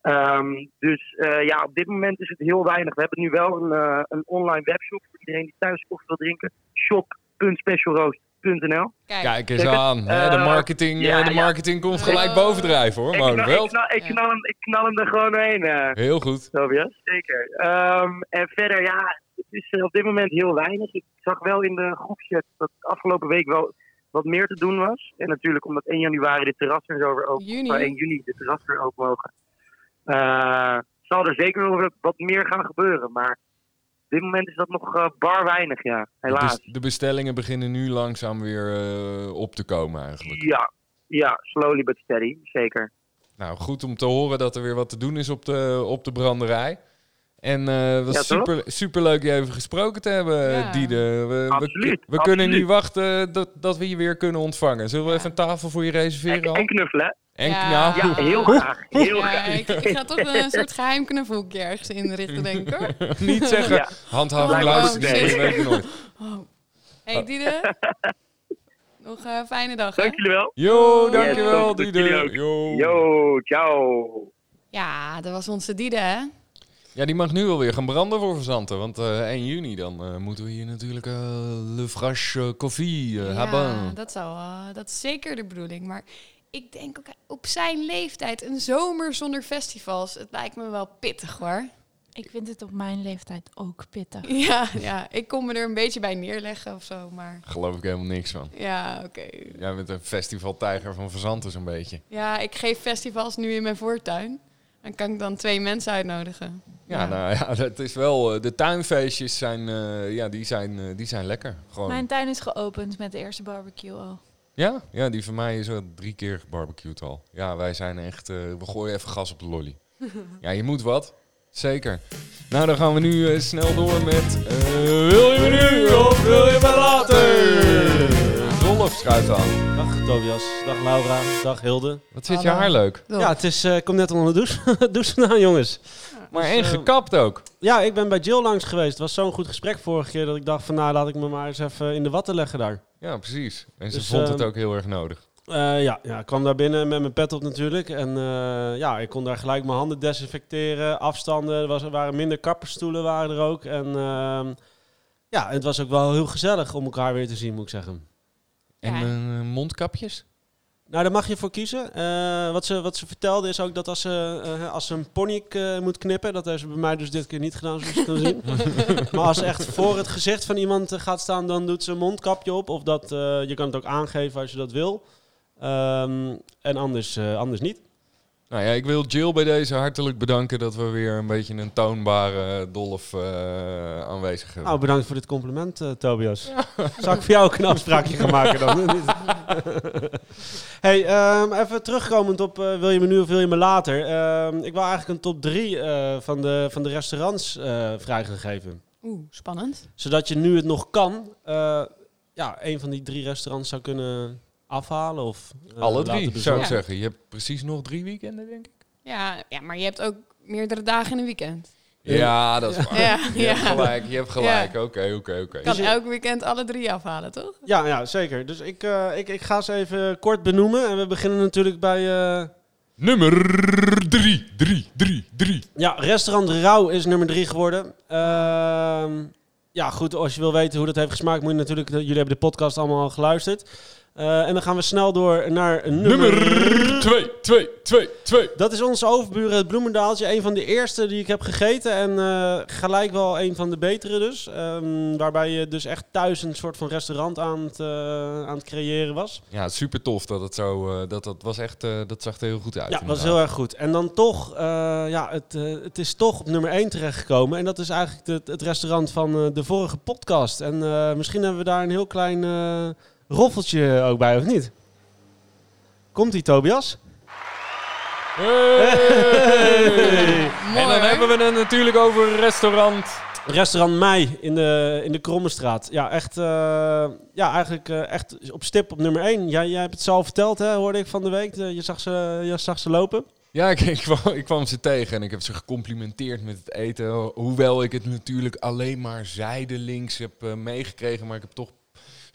Ehm, dus eh, ja, op dit moment is het heel weinig. We hebben nu wel een, eh, een online webshop voor iedereen die thuis koffie wil drinken. shop.specialroast.nl Kijk, Kijk eens aan, hè, de eh, marketing, ja, eh, de ja. marketing komt gelijk bovendrijven hoor, ik, knal, ik, knal, ik, Ja. knal hem, ik knal hem er gewoon doorheen, eh Heel goed. Tobias. Zeker. Ehm, en verder, ja, het is op dit moment heel weinig. Ik zag wel in de groepchat dat afgelopen week wel wat meer te doen was. En natuurlijk omdat 1 januari de terrassen er zo weer open Juni. maar 1 juni de terrassen weer open mogen. Eh, zal er zeker wel wat meer gaan gebeuren. Maar op dit moment is dat nog eh, bar weinig, ja. De, Helaas. de bestellingen beginnen nu langzaam weer eh, op te komen eigenlijk. Ja, ja, slowly but steady, zeker. Nou, goed om te horen dat er weer wat te doen is op de, op de branderij. En eh het was Ja, super, super leuk je even gesproken te hebben, Ja. Diede. We, Absoluut, we kunnen absoluut. nu wachten dat, dat we je weer kunnen ontvangen. Zullen we Ja. even een tafel voor je reserveren En, al? en knuffelen, hè? En Ja. Ja, heel graag. Heel Ja, graag. ik, ik ga toch een soort geheim knuffelhoekje ergens inrichten, denk ik hoor. [laughs] niet zeggen Ja. handhaven Oh, luister, dat weet je nooit. Oh. Hey Diede, nog een fijne dag? Dank jullie wel. Yo, Yes, dankjewel doet Diede. Yo, ciao. Ja, dat was onze Diede hè? Ja, die mag nu alweer gaan branden voor verzanten. Want eh 1 juni dan eh, moeten we hier natuurlijk eh Le Frache koffie eh, Ja, hebben. dat, zou, eh, dat is zeker de bedoeling. Maar ik denk ook op zijn leeftijd, een zomer zonder festivals, het lijkt me wel pittig hoor. Ik vind het op mijn leeftijd ook pittig. [laughs] Ja, ja ik kon me er een beetje bij neerleggen of zo, maar Geloof ik helemaal niks van. ja, oké. Jij bent een festivaltijger van verzanten zo'n beetje. Ja, ik geef festivals nu in mijn voortuin. En kan ik dan twee mensen uitnodigen. Ja, nou ja, [laughs] dat is wel... eh, de tuinfeestjes zijn, eh, ja, die zijn, eh, die zijn lekker. Gewoon. Mijn tuin is geopend met de eerste barbecue al. Ja? ja, die van mij is al drie keer gebarbecued al. Ja, wij zijn echt... eh, we gooien even gas op de lolly. [laughs] ja, je moet wat. Zeker. Nou, dan gaan we nu eh, snel door met... eh, wil je me nu of wil je me later? Rolf schuift aan. Dag Tobias, dag Laura, dag Hilde. Wat zit je Hallo. haar leuk. Ja, het is, eh, ik kom net onder de douche, [laughs] douche vandaan, jongens. Maar Dus, en eh, gekapt ook. Ja, ik ben bij Jill langs geweest. Het was zo'n goed gesprek vorige keer dat ik dacht van nou, laat ik me maar eens even in de watten leggen daar. Ja, precies. En ze Dus, vond het ehm, ook heel erg nodig. Eh, ja, ja, ik kwam daar binnen met mijn pet op natuurlijk. En eh, ja, ik kon daar gelijk mijn handen desinfecteren, afstanden. Er, was, er waren minder kapperstoelen waren er ook. En ehm, ja, het was ook wel heel gezellig om elkaar weer te zien, moet ik zeggen. En Ja. mondkapjes? Nou, daar mag je voor kiezen. Eh, wat, ze, wat ze vertelde is ook dat als ze, eh, als ze een pony eh, moet knippen, dat heeft ze bij mij dus dit keer niet gedaan, zoals je kan zien. [laughs] maar als ze echt voor het gezicht van iemand gaat staan, dan doet ze een mondkapje op. Of dat, je kan het ook aangeven als je dat wil. Ehm, en anders, anders niet. Nou ja, ik wil Jill bij deze hartelijk bedanken dat we weer een beetje een toonbare Dolf aanwezig hebben. Nou, bedankt voor dit compliment, Tobias. Zal ik voor jou ook een afspraakje gaan maken dan? [laughs] [laughs] hey, ehm, even terugkomend op eh, wil je me nu of wil je me later. Ehm, ik wil eigenlijk een top 3 van, de, van de restaurants eh vrij gaan geven. Oeh, spannend. Zodat je nu het nog kan, eh, ja, een van die drie restaurants zou kunnen afhalen of eh, Alle laten drie, zou ik zeggen. Je hebt precies nog drie weekenden, denk ik. Ja, ja, maar je hebt ook meerdere dagen in een weekend. Ja, dat is waar. Ja, Je hebt gelijk, je hebt gelijk. Oké, oké, oké. Je kan je- elk weekend alle drie afhalen, toch? Ja, ja, zeker. Dus ik, eh, ik, ik ga ze even kort benoemen. En we beginnen natuurlijk bij... eh, Nummer drie, drie, drie, drie. Ja, restaurant Rauw is nummer drie geworden. Ehm, ja, goed, als je wil weten hoe dat heeft gesmaakt, moet je natuurlijk... Jullie hebben de podcast allemaal al geluisterd. Eh, en dan gaan we snel door naar nummer... Nummer twee, twee, twee, twee. Dat is onze overburen, het Bloemendaaltje. Een van de eerste die ik heb gegeten. En eh, gelijk wel een van de betere dus. Ehm, waarbij je dus echt thuis een soort van restaurant aan het, eh, aan het creëren was. Ja, super tof dat het zo, dat, dat was echt, dat zag er heel goed uit. Ja, dat was heel erg goed. En dan toch, ja, het, het is toch op nummer 1 terechtgekomen. En dat is eigenlijk het, het restaurant van de vorige podcast. En misschien hebben we daar een heel klein roffeltje ook bij, of niet? Komt-ie, Tobias? Hey! Mooi, En dan hebben we het natuurlijk over restaurant. Restaurant Mei in de, in de Krommestraat. Ja, echt, eh, ja, eigenlijk eh, echt op stip op nummer 1. Jij, jij hebt het zelf verteld, hè, hoorde ik van de week. Eh, je, zag ze, je zag ze lopen. Ja, ik, ik, kwam, ik kwam ze tegen en ik heb ze gecomplimenteerd met het eten. Ho- Hoewel ik het natuurlijk alleen maar zijdelings heb eh, meegekregen, maar ik heb toch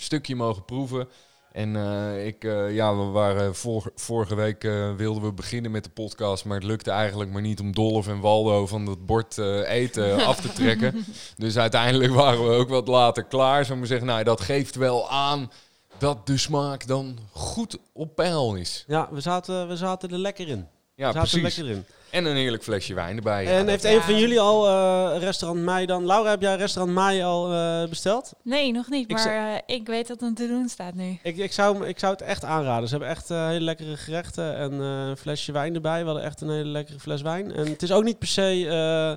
stukje mogen proeven. En eh, ik, eh, ja, we waren vorige, vorige week eh, wilden we beginnen met de podcast, maar het lukte eigenlijk maar niet om Dolf en Waldo van het bord eh, eten [laughs] af te trekken. Dus uiteindelijk waren we ook wat later klaar. Zou ik maar zeggen, nou, dat geeft wel aan dat de smaak dan goed op peil is. Ja, we zaten, we zaten er lekker in. Ja, zaten er precies. lekker in. En een heerlijk flesje wijn erbij. En Ja, heeft een Ja. van jullie al eh, restaurant Mei dan... Laura, heb jij restaurant Mei al eh, besteld? Nee, nog niet. Ik Maar eh, ik weet dat het te doen staat nu. Ik, ik, zou, ik zou het echt aanraden. Ze hebben echt hele lekkere gerechten en eh, een flesje wijn erbij. We hadden echt een hele lekkere fles wijn. En het is ook niet per se eh,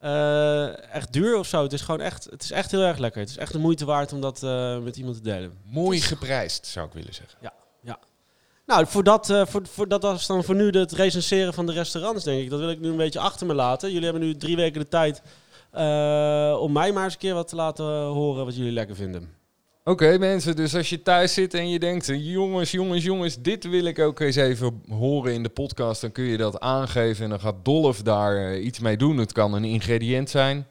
eh, echt duur of zo. Het is gewoon echt, het is echt heel erg lekker. Het is echt de moeite waard om dat eh, met iemand te delen. Mooi geprijsd, zou ik willen zeggen. Nou, voor dat, eh, voor, voor, dat was dan voor nu het recenseren van de restaurants, denk ik. Dat wil ik nu een beetje achter me laten. Jullie hebben nu drie weken de tijd eh, om mij maar eens een keer wat te laten horen wat jullie lekker vinden. Oké mensen, dus als je thuis zit en je denkt... jongens, jongens, jongens, dit wil ik ook eens even horen in de podcast... dan kun je dat aangeven en dan gaat Dolf daar eh, iets mee doen. Het kan een ingrediënt zijn.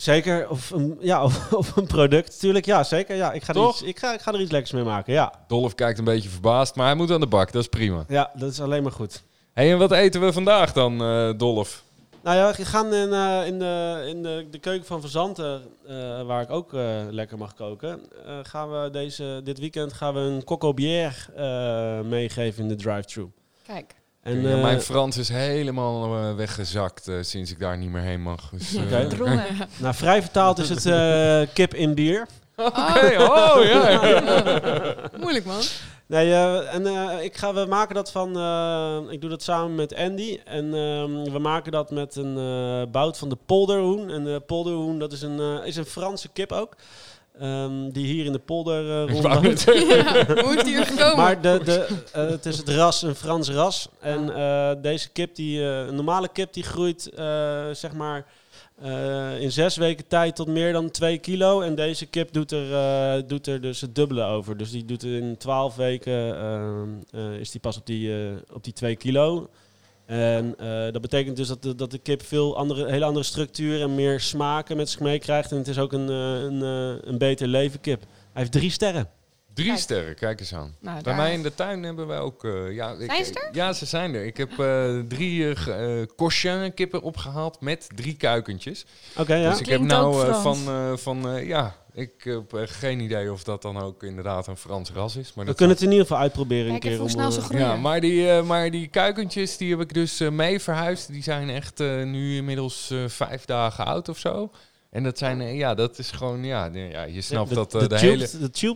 Zeker, of een, ja, [laughs] of, of een product natuurlijk. Ja, zeker. Ja, ik, ga er Toch? iets, ik, ga, ik ga er iets lekkers mee maken, ja. Dolf kijkt een beetje verbaasd, maar hij moet aan de bak. Dat is prima. Ja, dat is alleen maar goed. hey, en wat eten we vandaag dan, eh, Dolf? Nou ja, we gaan in, eh, in, de, in de, de keuken van Verzanten, eh, waar ik ook eh, lekker mag koken, eh, gaan we deze, dit weekend gaan we een cocobière eh meegeven in de drive-thru. Kijk. En, ja, eh, mijn Frans is helemaal eh, weggezakt eh, sinds ik daar niet meer heen mag. Dus, eh, Oké. Drongen. [laughs] nou, vrij vertaald is het eh, [laughs] kip in bier. Oké, oh ja. [laughs] ja. Moeilijk, man. Nee, eh, en eh, ik ga, we maken dat van, eh, ik doe dat samen met Andy. En ehm, we maken dat met een eh, bout van de polderhoen. En de polderhoen, dat is een, eh, is een Franse kip ook. Ehm, die hier in de polder eh zeggen. Ja, hoe is die hier gekomen? Maar de, de, eh, het is het ras, een Frans ras. En eh, deze kip, die, eh, een normale kip, die groeit eh, zeg maar eh, in zes weken tijd tot meer dan 2 kilo. En deze kip doet er, eh, doet er dus het dubbele over. Dus die doet er in 12 weken eh, eh, is die pas op die, eh, op die 2 kilo. En eh, dat betekent dus dat de, dat de kip veel andere, hele andere structuur en meer smaken met zich meekrijgt. En het is ook een, eh, een, eh, een beter leven kip. Hij heeft drie sterren. Drie Kijk. sterren, kijk eens aan. Nou, Bij mij in de tuin hebben wij ook... eh, ja, ik- Zijn ze er? Ja, ze zijn er. Ik heb eh, drie uh, Cochin kippen opgehaald met drie kuikentjes. Oké, ja. Dus ik heb Klinkt nou van... eh, van eh, ja, ik heb eh, geen idee of dat dan ook inderdaad een Frans ras is. Maar We dat kunnen het in ieder geval uitproberen Kijk een keer. even hoe om, snel ze eh, groeien. Ja, maar die, eh, maar die kuikentjes die heb ik dus mee verhuisd. Die zijn echt eh, nu inmiddels eh, vijf dagen oud of zo. En dat zijn, ja, dat is gewoon, ja, je snapt de, dat de, hele,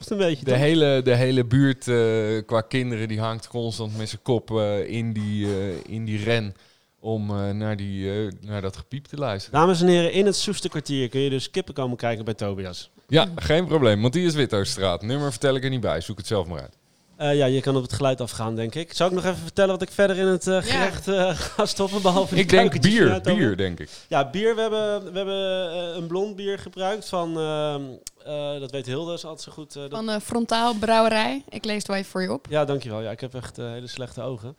een beetje. de, toch? hele, de hele buurt eh, qua kinderen, die hangt constant met zijn kop eh, in, die, eh, in die ren om eh, naar, die, eh, naar dat gepiep te luisteren. Dames en heren, in het Soeste kwartier kun je dus kippen komen kijken bij Tobias. Ja, geen probleem. Matthias Wittersstraat. Nummer vertel ik er niet bij. Zoek het zelf maar uit. Eh, ja, je kan op het geluid afgaan, denk ik. Zou ik nog even vertellen wat ik verder in het eh, gerecht eh, [laughs] ga stoppen, behalve die Ik denk bier. Bier, denk ik. Ja, bier. We hebben, we hebben eh, een blond bier gebruikt van, ehm, eh, dat weet Hilde, is altijd zo goed. eh, Van eh, Frontaal Brouwerij. Ik lees het wel even voor je op. Ja, dankjewel. Ja, ik heb echt hele slechte ogen.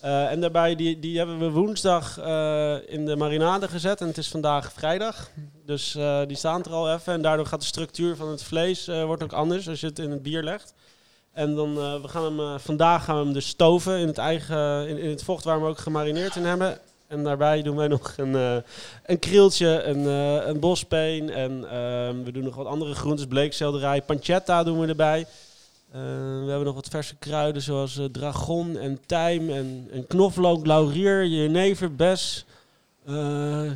Eh, en daarbij, die, die hebben we woensdag eh, in de marinade gezet. En het is vandaag vrijdag. Dus eh, die staan er al even. En daardoor gaat de structuur van het vlees wordt ook anders als je het in het bier legt. En dan, we gaan hem, vandaag gaan we hem dus stoven in het, eigen, in, het vocht waar we ook gemarineerd in hebben. En daarbij doen wij nog een, een krieltje, een, een bospeen en ehm, we doen nog wat andere groentes, bleekselderij, pancetta doen we erbij. Eh, we hebben nog wat verse kruiden zoals eh, dragon en tijm en, en knoflook, laurier, jenever, bes, eh,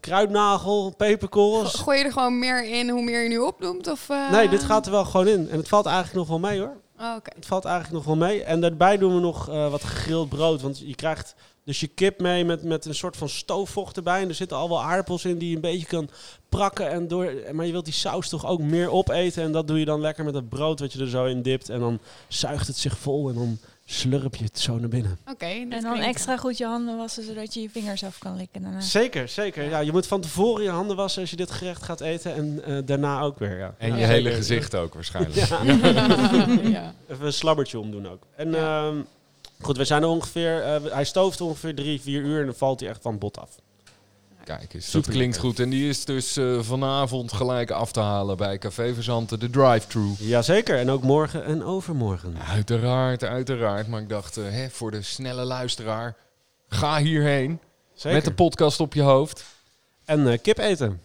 kruidnagel, peperkorrels. Gooi je er gewoon meer in hoe meer je nu opnoemt? Of? Nee, dit gaat er wel gewoon in. En het valt eigenlijk nog wel mee hoor. Oh, Oké. Het valt eigenlijk nog wel mee. En daarbij doen we nog wat gegrild brood. Want je krijgt dus je kip mee met, met een soort van stoofvocht erbij. En er zitten al wel aardappels in die je een beetje kan prakken. En door, maar je wilt die saus toch ook meer opeten. En dat doe je dan lekker met het brood wat je er zo in dipt. En dan zuigt het zich vol en dan slurp je het zo naar binnen. Oké. En dan klinkt- extra goed je handen wassen, zodat je je vingers af kan likken daarna. Zeker, zeker. Ja, je moet van tevoren je handen wassen als je dit gerecht gaat eten. En eh, daarna ook weer, ja. En Ja, je hele gezicht ook waarschijnlijk. Ja. [laughs] ja. Even een slabbertje omdoen ook. En Ja. Goed, we zijn er ongeveer... eh, hij stooft ongeveer drie, vier uur en dan valt hij echt van bot af. Kijk eens, dat klinkt lekker. goed. En die is dus eh, vanavond gelijk af te halen bij Café Verzanten, de drive-thru. Jazeker, en ook morgen en overmorgen. Uiteraard, uiteraard. Maar ik dacht, eh, hè, voor de snelle luisteraar, ga hierheen. Zeker. Met de podcast op je hoofd. En eh, kip eten.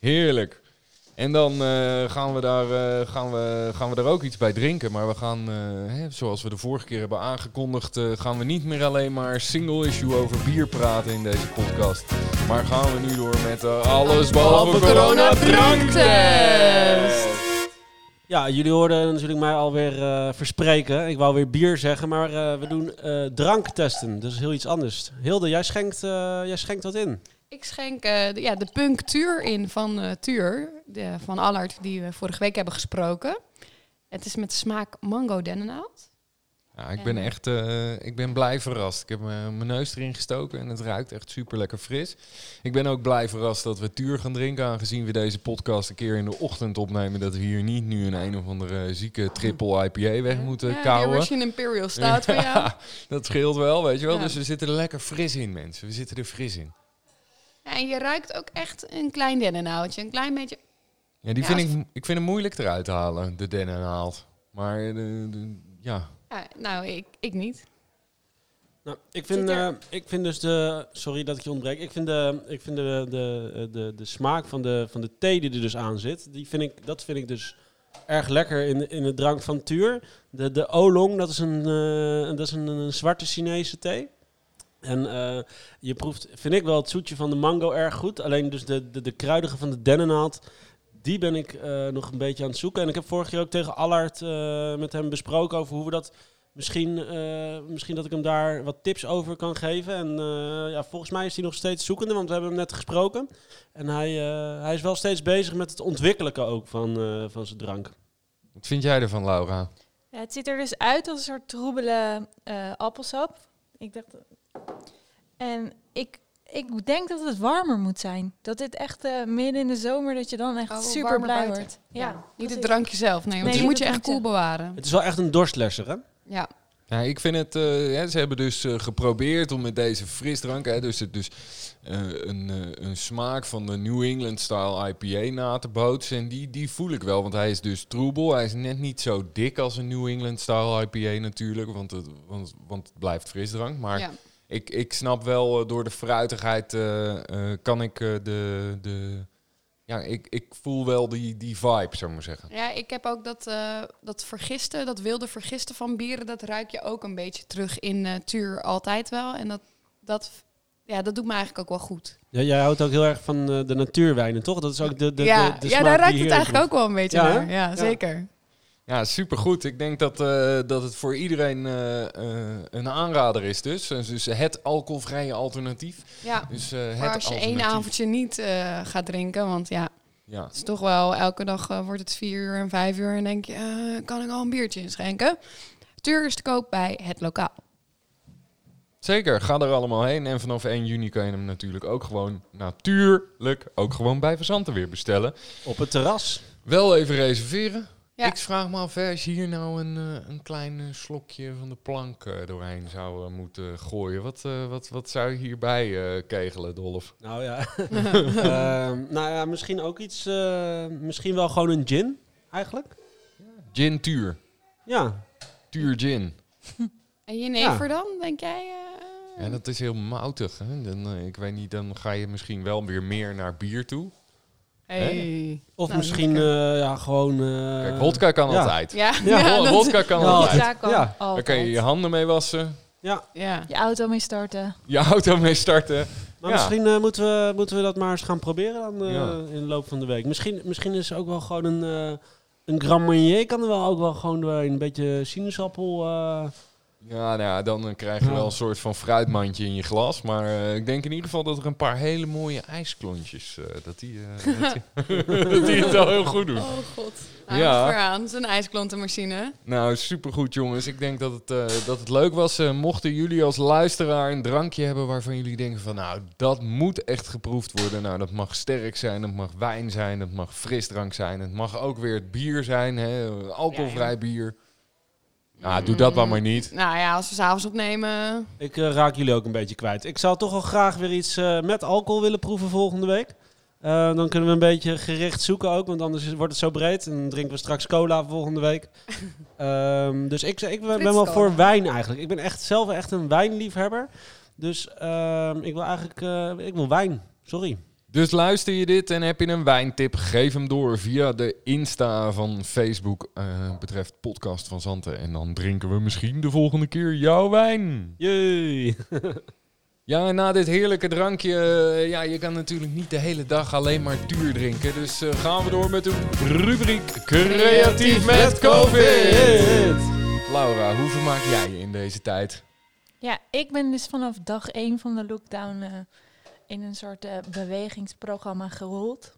Heerlijk. En dan eh, gaan, we daar, eh, gaan, we, gaan we daar ook iets bij drinken. Maar we gaan, eh, hè, zoals we de vorige keer hebben aangekondigd, eh, gaan we niet meer alleen maar single issue over bier praten in deze podcast. Maar gaan we nu door met eh, alles behalve corona dranktest. Ja, jullie hoorden natuurlijk mij alweer eh verspreken. Ik wou weer bier zeggen, maar eh, we doen eh, dranktesten. Dat is heel iets anders. Hilde, jij schenkt, eh, jij schenkt wat in. Ik schenk eh, de, ja, de punctuur in van eh Tuur, de, van Allard, die we vorige week hebben gesproken. Het is met smaak mango dennennaald. Ja, ik ben echt eh, ik ben blij verrast. Ik heb mijn neus erin gestoken en het ruikt echt super lekker fris. Ik ben ook blij verrast dat we tuur gaan drinken, aangezien we deze podcast een keer in de ochtend opnemen. Dat we hier niet nu een een of andere zieke triple IPA weg moeten ja, kouwen. Russian Imperial staat voor [laughs] jou. Ja, dat scheelt wel, weet je wel. Dus we zitten er lekker fris in, mensen. We zitten er fris in. Ja, en je ruikt ook echt een klein dennennaaldje. Een klein beetje... Ja, die Ja, vind als- ik, ik vind hem moeilijk eruit te halen, de dennennaald. Maar de, de- ja, Ja, nou, ik, ik niet. Nou, ik, vind, eh, ik vind dus de... Sorry dat ik je ontbreek. Ik vind de, ik vind de, de, de, de, de smaak van de, van de thee die er dus aan zit... Die vind ik, dat vind ik dus erg lekker in, in het drank van Tuur. De, de oolong, dat is een, eh, dat is een, een zwarte Chinese thee. En eh, je proeft, vind ik wel, het zoetje van de mango erg goed. Alleen dus de, de, de kruidige van de dennennaald, die ben ik eh, nog een beetje aan het zoeken. En ik heb vorig keer ook tegen Allard eh, met hem besproken over hoe we dat misschien, eh, misschien dat ik hem daar wat tips over kan geven. En eh, ja, volgens mij is hij nog steeds zoekende, want we hebben hem net gesproken. En hij, eh, hij is wel steeds bezig met het ontwikkelen ook van, eh, van zijn drank. wat vind jij ervan, Laura? Ja, het ziet er dus uit als een soort troebele eh, appelsap. Ik dacht... En ik, ik denk dat het warmer moet zijn. Dat dit echt eh, midden in de zomer, dat je dan echt Oh, super blij buiten. wordt. Ja, Niet het drankje zelf, nee. Want Nee, die moet je echt koel bewaren. Het is wel echt een dorstlesser, hè? Ja. Ja, ik vind het. eh, ja, ze hebben dus eh, geprobeerd om met deze frisdrank, hè, dus, het, dus eh, een, eh, een smaak van de New England style IPA na te bootsen. En die, die voel ik wel, want hij is dus troebel. Hij is net niet zo dik als een New England style IPA natuurlijk, want het, want, want het blijft frisdrank. Maar ja. Ik, ik snap wel, eh, door de fruitigheid eh, eh, kan ik eh, de. de ja, ik, ik voel wel die, die vibe, zou ik maar zeggen. Ja, ik heb ook dat, eh, dat vergisten, dat wilde vergisten van bieren, dat ruik je ook een beetje terug in eh Tuur altijd wel. En dat, dat ja, dat doet me eigenlijk ook wel goed. Ja, jij houdt ook heel erg van eh, de natuurwijnen, toch? Dat is ook de, de, ja, de, de ja smaak daar ruikt het eigenlijk ook wel een beetje Ja, naar. Ja, Ja. zeker. Ja, supergoed. Ik denk dat, eh, dat het voor iedereen eh, eh, een aanrader is dus. Dus het alcoholvrije alternatief. Ja. Dus, eh, het Maar als je één avondje niet eh, gaat drinken, want ja, Ja. het is toch wel elke dag wordt het vier uur en vijf uur en denk je, eh, kan ik al een biertje inschenken? Tuur is te koop bij het lokaal. Zeker, ga er allemaal heen. En vanaf 1 juni kan je hem natuurlijk ook gewoon, natuurlijk, ook gewoon bij Verzanten weer bestellen. Op het terras. Wel even reserveren. Ja. Ik vraag me af, hè, als je hier nou een, eh, een klein eh, slokje van de plank eh, doorheen zou moeten gooien. Wat, eh, wat, wat zou je hierbij eh, kegelen, Dolf? Nou ja. [laughs] [laughs] Ehm, nou ja, misschien ook iets... eh, misschien wel gewoon een gin, eigenlijk. Gin Tuur. Ja. Tuur Gin. En jenever Ja. dan, denk jij? eh? Ja, dat is heel moutig. Hè? Dan, ik weet niet, dan ga je misschien wel weer meer naar bier toe. Hey. Of Nou, misschien eh, ja, gewoon... eh, Kijk, vodka kan ja. altijd. Ja, Ja, ja, Wodka kan Ja, altijd. Kan Ja. Daar altijd. kan je je handen mee wassen. Ja, ja. Je auto mee starten. Je auto mee starten. maar Ja. misschien eh, moeten, we, moeten we dat maar eens gaan proberen dan, eh, Ja. in de loop van de week. Misschien, misschien is ook wel gewoon een, eh, een Grand Marnier kan er wel ook wel gewoon doorheen. Een beetje sinaasappel. Ja, nou ja, dan eh, krijg je wel een soort van fruitmandje in je glas. Maar eh, ik denk in ieder geval dat er een paar hele mooie ijsklontjes, eh, dat, die, eh, [laughs] dat, die, dat die het wel heel goed doen. Oh god. Ja. Ja. Vooraan, zo'n ijsklontenmachine. Nou, supergoed jongens. Ik denk dat het, eh, dat het leuk was. Eh, mochten jullie als luisteraar een drankje hebben waarvan jullie denken van... nou, dat moet echt geproefd worden. Nou, dat mag sterk zijn, dat mag wijn zijn, dat mag frisdrank zijn. Het mag ook weer het bier zijn, hè, alcoholvrij bier. Nou, doe dat dan maar niet. Nou ja, als we s'avonds opnemen. Ik eh, raak jullie ook een beetje kwijt. Ik zou toch wel graag weer iets eh, met alcohol willen proeven volgende week. Eh, dan kunnen we een beetje gericht zoeken ook, want anders is- wordt het zo breed. En dan drinken we straks cola volgende week. [laughs] Ehm, dus ik, ik ben, ben wel Frits voor cola. wijn eigenlijk. Ik ben echt zelf echt een wijnliefhebber. Dus ehm, ik wil eigenlijk eh, ik wil wijn. Sorry. Dus luister je dit en heb je een wijntip, geef hem door via de Insta van Facebook. eh, betreft podcast van Zanten. En dan drinken we misschien de volgende keer jouw wijn. Jee. [laughs] Ja, en na dit heerlijke drankje, eh, ja, je kan natuurlijk niet de hele dag alleen maar duur drinken. Dus eh, gaan we door met de rubriek Creatief met COVID. Laura, hoe vermaak jij je in deze tijd? Ja, ik ben dus vanaf dag 1 van de lockdown eh, in een soort eh, bewegingsprogramma gerold.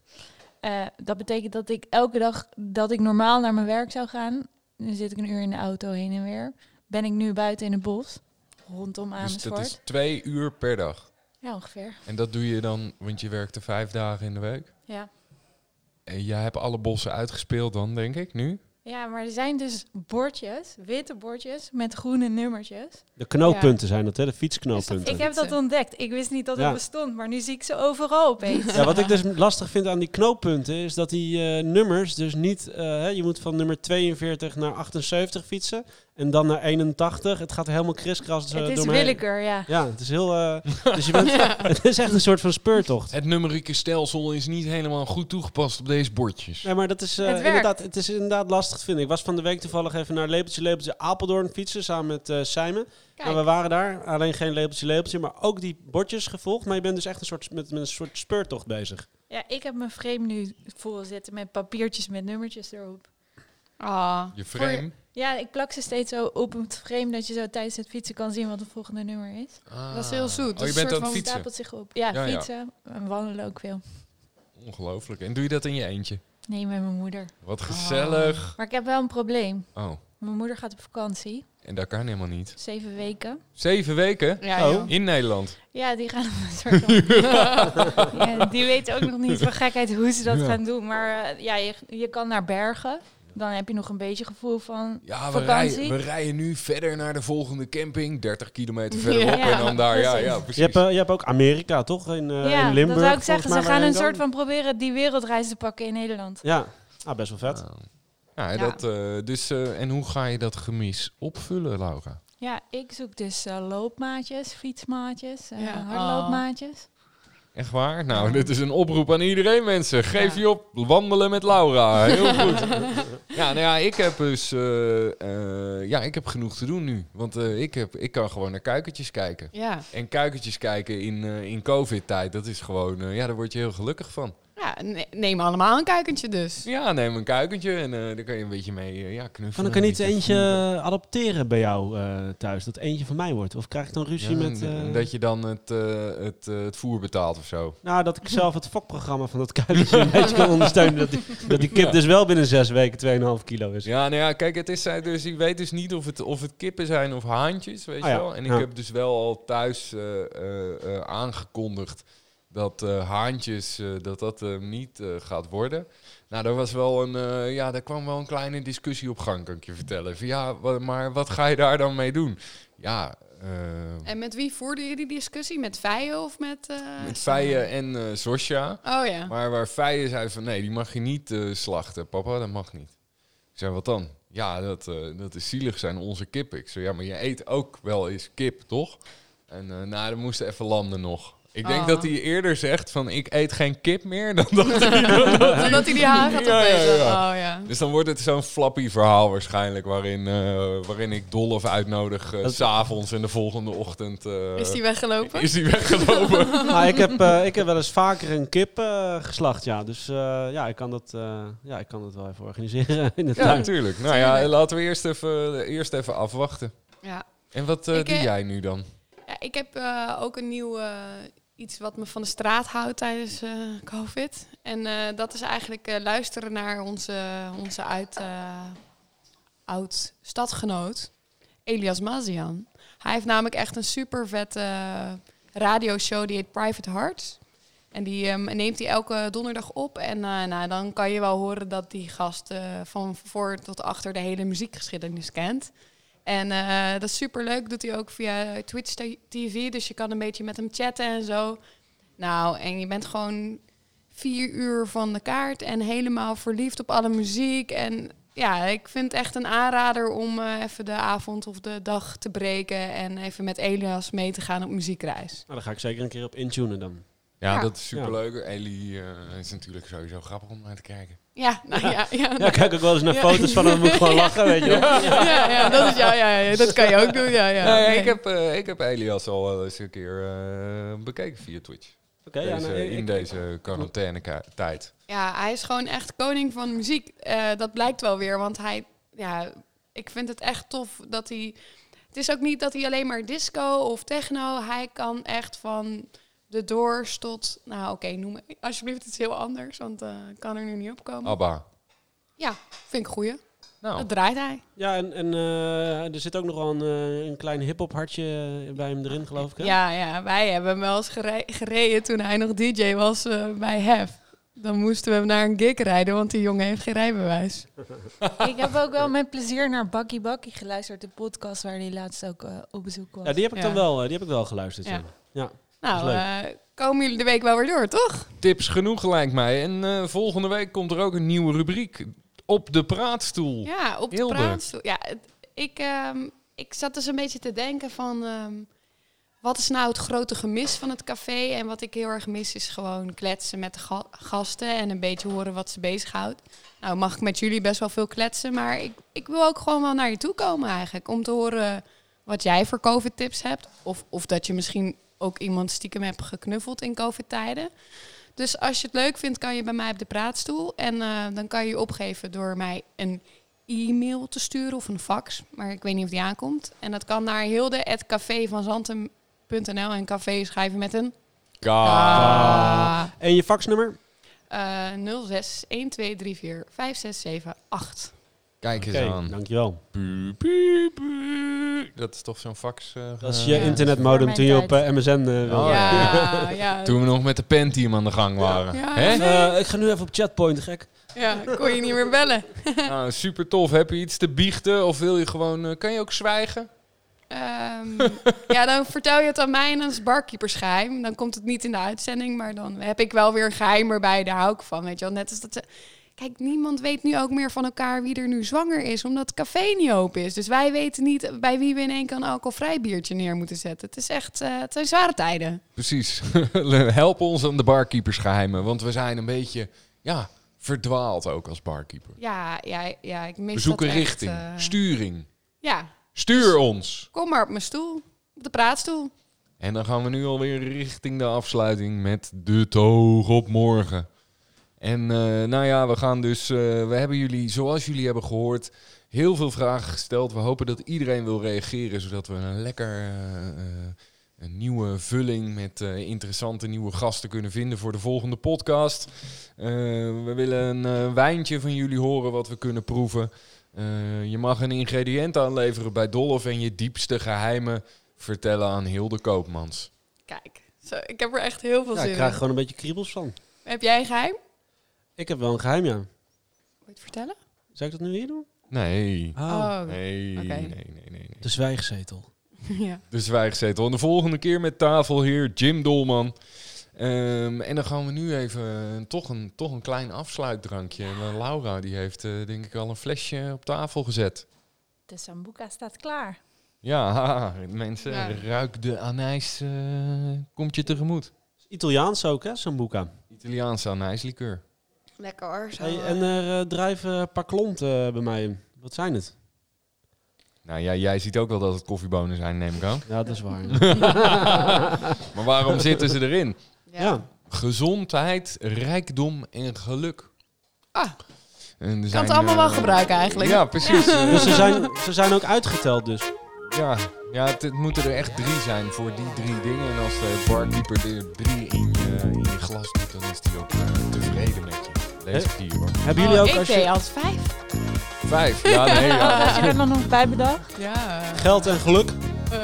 Eh, dat betekent dat ik elke dag dat ik normaal naar mijn werk zou gaan, dan zit ik een uur in de auto heen en weer. Ben ik nu buiten in het bos, rondom Dus Amersfoort. dat is twee uur per dag. Ja, ongeveer. En dat doe je dan, want je werkt er vijf dagen in de week. Ja. En jij hebt alle bossen uitgespeeld dan, denk ik, nu? Ja, maar er zijn dus bordjes, witte bordjes met groene nummertjes. De knooppunten zijn dat, hè? De fietsknooppunten. Ik heb dat ontdekt. Ik wist niet dat Ja. het bestond, maar nu zie ik ze overal opeens. Ja, wat ik dus lastig vind aan die knooppunten is dat die eh, nummers dus niet... eh, hè, je moet van nummer 42 naar 78 fietsen en dan naar 81. Het gaat helemaal kriskras eh, het is door mij. willekeur, ja. Ja, het is heel... eh, dus je [laughs] bent, [laughs] het is echt een soort van speurtocht. Het numerieke stelsel is niet helemaal goed toegepast op deze bordjes. Nee, maar dat is, eh, Het inderdaad, het is inderdaad lastig te vinden. Ik was van de week toevallig even naar Lepeltje Lepeltje Apeldoorn fietsen samen met eh Simon. Kijk, En we waren daar, alleen geen Lepeltje Lepeltje, maar ook die bordjes gevolgd. Maar je bent dus echt een soort, met, met een soort speurtocht bezig. Ja, ik heb mijn frame nu vol zitten met papiertjes met nummertjes erop. Ah, Je frame. Ja, ik plak ze steeds zo op het frame dat je zo tijdens het fietsen kan zien wat het volgende nummer is. Ah. Dat is heel zoet. Dat Oh, je is bent aan het fietsen. Stapelt zich op. Ja, Ja, ja. fietsen en wandelen ook veel. Ongelooflijk. En doe je dat in je eentje? Nee, met mijn moeder. Wat gezellig. Maar ik heb wel een probleem. Oh, Mijn moeder gaat op vakantie. en dat kan helemaal niet. Zeven weken. Zeven weken? Ja, Oh. In Nederland. Ja, die gaan een soort van... [laughs] ja, die weten ook nog niet van gekheid hoe ze dat Ja. gaan doen. Maar eh, ja, je, je kan naar Bergen. Dan heb je nog een beetje gevoel van Ja, we vakantie. rijden, we rijden nu verder naar de volgende camping. 30 kilometer verderop. Ja, en dan daar, ja, precies. ja, Je precies. hebt, eh, je hebt ook Amerika, toch? In, eh, ja, in Limburg. dat zou ik zeggen. Ze gaan je een soort van proberen die wereldreis te pakken in Nederland. Ja, ah, best wel vet. Ja, Ja. Dat, eh, dus, eh, en hoe ga je dat gemis opvullen, Laura? Ja, ik zoek dus eh, loopmaatjes, fietsmaatjes, Ja. hardloopmaatjes. Echt waar? Nou, dit is een oproep aan iedereen, mensen. Geef je op. Wandelen met Laura. Heel [laughs] goed. ja, nou ja, ik heb dus... eh, eh, ja, ik heb genoeg te doen nu. Want eh, ik, heb, ik kan gewoon naar kuikentjes kijken. Ja. En kuikentjes kijken in, eh, in covid-tijd, dat is gewoon... ja, daar word je heel gelukkig van. Ja, neem allemaal een kuikentje dus. Ja, neem een kuikentje en eh daar kan je een beetje mee eh, ja, knuffelen. Kan ik er niet eentje voelen. adopteren bij jou eh, thuis? Dat eentje van mij wordt? Of krijg ik dan ruzie Ja, met... en eh, Dat je dan het, eh, het, het voer betaalt of zo. Nou, dat ik zelf het fokprogramma van dat kuikentje een beetje kan ondersteunen. Dat die, dat die kip Ja. dus wel binnen zes weken 2,5 kilo is. Ja, nou ja, kijk, het is dus, ik weet dus niet of het, of het kippen zijn of haantjes, weet Ah, je ja. wel. En ik Ja. heb dus wel al thuis eh, eh, eh, aangekondigd dat eh, haantjes, eh, dat dat eh, niet gaat worden. Nou, daar was wel een, ja, daar kwam wel een kleine discussie op gang, kan ik je vertellen. Van, ja, maar wat ga je daar dan mee doen? Ja, En met wie voerde je die discussie? Met Vijen of met... met Feien en Sosja. Oh ja. Maar waar Feien zei van nee, die mag je niet slachten. Papa, dat mag niet. Ik zei, wat dan? Ja, dat, dat is zielig zijn onze kippen. Ik zei, ja, maar je eet ook wel eens kip, toch? En nou, dan moesten even landen nog. Ik denk Oh. dat hij eerder zegt van ik eet geen kip meer dan dat hij... [laughs] [laughs] Hij die haar gaat Ja, ja, opeten. ja. Oh ja. Dus dan wordt het zo'n flappy verhaal waarschijnlijk... waarin, eh, waarin ik Dolf uitnodig Dat- s s'avonds en de volgende ochtend... eh, Is die weggelopen? is die weggelopen? [laughs] Maar ik heb, eh, ik heb wel eens vaker een kip eh, geslacht, ja. Dus eh, ja, ik kan dat, eh, ja, ik kan dat wel even organiseren in de ja, tuin. natuurlijk. Nou ja, laten we eerst even, eerst even afwachten. Ja. En wat doe jij nu dan? Ja, ik heb eh, ook een nieuw eh, iets wat me van de straat houdt tijdens eh, COVID. En eh, dat is eigenlijk eh, luisteren naar onze, onze uit, oud stadgenoot, Elias Mazian. Hij heeft namelijk echt een super vette radioshow die heet Private Hearts. En die ehm, neemt hij elke donderdag op. En nou, dan kan je wel horen dat die gast van voor tot achter de hele muziekgeschiedenis kent. En eh, dat is super leuk. Doet hij ook via Twitch TV. Dus je kan een beetje met hem chatten en zo. Nou, en je bent gewoon vier uur van de kaart en helemaal verliefd op alle muziek. En ja, ik vind het echt een aanrader om eh, even de avond of de dag te breken en even met Elias mee te gaan op muziekreis. Nou, daar ga ik zeker een keer op intunen dan. Ja, Ja. dat is superleuk. Ellie eh, is natuurlijk sowieso grappig om naar te kijken. Ja, nou ja, ja, Ja, ik kijk ook wel eens naar Ja. foto's van hem, moet ik gewoon [laughs] lachen, weet je wel. ja, ja, dat is ja, ja, ja, dat kan je ook doen. Ja, ja. nee, ik, heb, eh, ik heb Elias al wel eens een keer eh, bekeken via Twitch. Oké, ja, Deze- nou, ik- in deze quarantaine-tijd. Ja, hij is gewoon echt koning van muziek. Eh, dat blijkt wel weer, want hij, ja, ik vind het echt tof dat hij. Het is ook niet dat hij alleen maar disco of techno. Hij kan echt van de Doors tot, nou oké, noem alsjeblieft iets heel anders, want eh, kan er nu niet op komen. Abba. Ja, vind ik goeie. Nou, Dat draait hij. Ja, en, en eh, er zit ook nog wel een, eh, een klein hip-hop hartje bij hem erin, geloof ik. Hè? Ja, ja, wij hebben hem wel eens gere- gereden toen hij nog DJ was bij Hef. Dan moesten we hem naar een gig rijden, want die jongen heeft geen rijbewijs. [laughs] Ik heb ook wel met plezier naar Bakkie Bakkie geluisterd, de podcast waar hij laatst ook op bezoek was. Ja, die heb ik Ja. dan wel, die heb ik wel geluisterd. Ja. Ja. Nou, eh, komen jullie de week wel weer door, toch? tips genoeg lijkt mij. En eh, volgende week komt er ook een nieuwe rubriek. Op de praatstoel. Ja, op de praatstoel. Ja, het- ik, ehm, ik zat dus een beetje te denken van... ehm, wat is nou het grote gemis van het café? En wat ik heel erg mis is gewoon kletsen met de ga- gasten... en een beetje horen wat ze bezighoudt. Nou, mag ik met jullie best wel veel kletsen... maar ik, ik wil ook gewoon wel naar je toe komen eigenlijk... om te horen wat jij voor COVID-tips hebt. Of, of dat je misschien ook iemand stiekem hebt geknuffeld in COVID-tijden. Dus als je het leuk vindt, kan je bij mij op de praatstoel. En eh, dan kan je je opgeven door mij een e-mail te sturen of een fax. Maar ik weet niet of die aankomt. En dat kan naar hilde.cafévanzantem.nl. En café schrijven met een. K. En je faxnummer? Eh 06 1234 5678. Kijk eens aan. dankjewel. Dat is toch zo'n fax? eh, Dat is eh, je Ja. internetmodem toen je op eh, MSN eh, wilde. Oh, ja, [laughs] ja. Toen we nog met de Pentium aan de gang waren. Hè? Eh, ik ga nu even op chatpoint, gek. ja, kon je niet meer bellen. [laughs] Nou, super tof. Heb je iets te biechten of wil je gewoon... eh, kan je ook zwijgen? Ehm, ja, dan vertel je het aan mij en dan is barkeepersgeheim. Dan komt het niet in de uitzending, maar dan heb ik wel weer een geheim erbij. Daar hou ik van, weet je wel. Net als dat ze... kijk, niemand weet nu ook meer van elkaar wie er nu zwanger is, omdat het café niet open is. Dus wij weten niet bij wie we in één keer een alcoholvrij biertje neer moeten zetten. Het is echt, eh, het zijn zware tijden. Precies. [laughs] Help ons aan de barkeepersgeheimen, want we zijn een beetje, ja, verdwaald ook als barkeeper. Ja, ja, ja ik mis We zoeken dat echt, richting, eh, sturing. ja, Stuur ons! kom maar op mijn stoel, op de praatstoel. En dan gaan we nu alweer richting de afsluiting met de toog op morgen. En eh, nou ja, we gaan dus, eh, we hebben jullie, zoals jullie hebben gehoord, heel veel vragen gesteld. We hopen dat iedereen wil reageren, zodat we een lekker eh, een nieuwe vulling met eh, interessante nieuwe gasten kunnen vinden voor de volgende podcast. Eh, we willen een wijntje van jullie horen wat we kunnen proeven. Eh, je mag een ingrediënt aanleveren bij Dolf en je diepste geheimen vertellen aan Hilde Koopmans. Kijk, zo, ik heb er echt heel veel Ja, zin ik krijg in. gewoon een beetje kriebels van. Heb jij een geheim? Ik heb wel een geheim, ja. Wil je het vertellen? Zou ik dat nu hier doen? Nee. Oh, Nee, Oké. nee, nee, nee, nee. De zwijgzetel. [laughs] ja. De zwijgzetel. En de volgende keer met tafelheer Jim Dolman. Ehm, en dan gaan we nu even toch, een, toch een klein afsluitdrankje. En eh, Laura die heeft eh, denk ik al een flesje op tafel gezet. De Sambuca staat klaar. Ja, haha, [laughs] mensen, Ja. ruik de anijs eh, komt je tegemoet. Italiaans ook, hè, Sambuca. Italiaanse anijslikeur. Lekker hoor. Zo, Hey, eh, en er eh, drijven een paar klonten eh, bij mij. Wat zijn het? Nou ja, jij ziet ook wel dat het koffiebonen zijn, neem ik aan. Ja, dat is waar. [laughs] Maar waarom zitten ze erin? ja. ja. Gezondheid, rijkdom en geluk. Ah, En kan zijn, het allemaal wel gebruiken eigenlijk. Ja, precies. Dus ze zijn, ze zijn ook uitgeteld dus. Ja, ja het, het moeten er echt drie zijn voor die drie dingen. En als de barkeeper er drie in je, in je glas doet, dan is die ook tevreden met je. Deze vier hoor. Hebben jullie Oh, ook ik als deed je als vijf. Vijf. Ja, nee. Ja. [laughs] had je er dan nog bij bedacht? Ja. geld en geluk? Eh,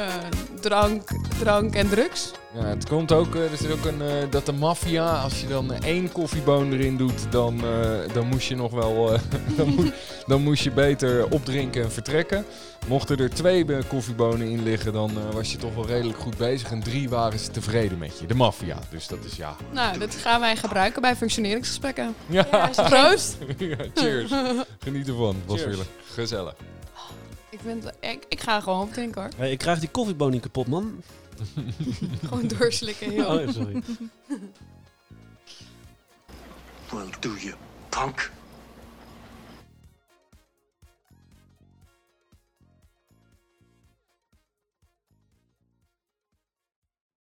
drank, drank en drugs. ja, het komt ook, eh, er zit ook een, eh, dat de maffia, als je dan eh, één koffieboon erin doet, dan, eh, dan moest je nog wel, eh, [laughs] dan, moest, [laughs] dan moest je beter opdrinken en vertrekken. Mochten er twee koffiebonen in liggen, dan was je toch wel redelijk goed bezig. En drie waren ze tevreden met je. De maffia. Dus dat is ja. Nou, dat gaan wij gebruiken bij functioneringsgesprekken. Ja, Proost! [laughs] Ja, cheers. Geniet ervan. Was Cheers. weer gezellig. Ik, vind, ik, ik ga gewoon opdrinken hoor. Hey, ik krijg die koffieboon niet kapot, man. [laughs] Gewoon doorslikken. Heel. Oh, sorry. [laughs] Well, do you, punk?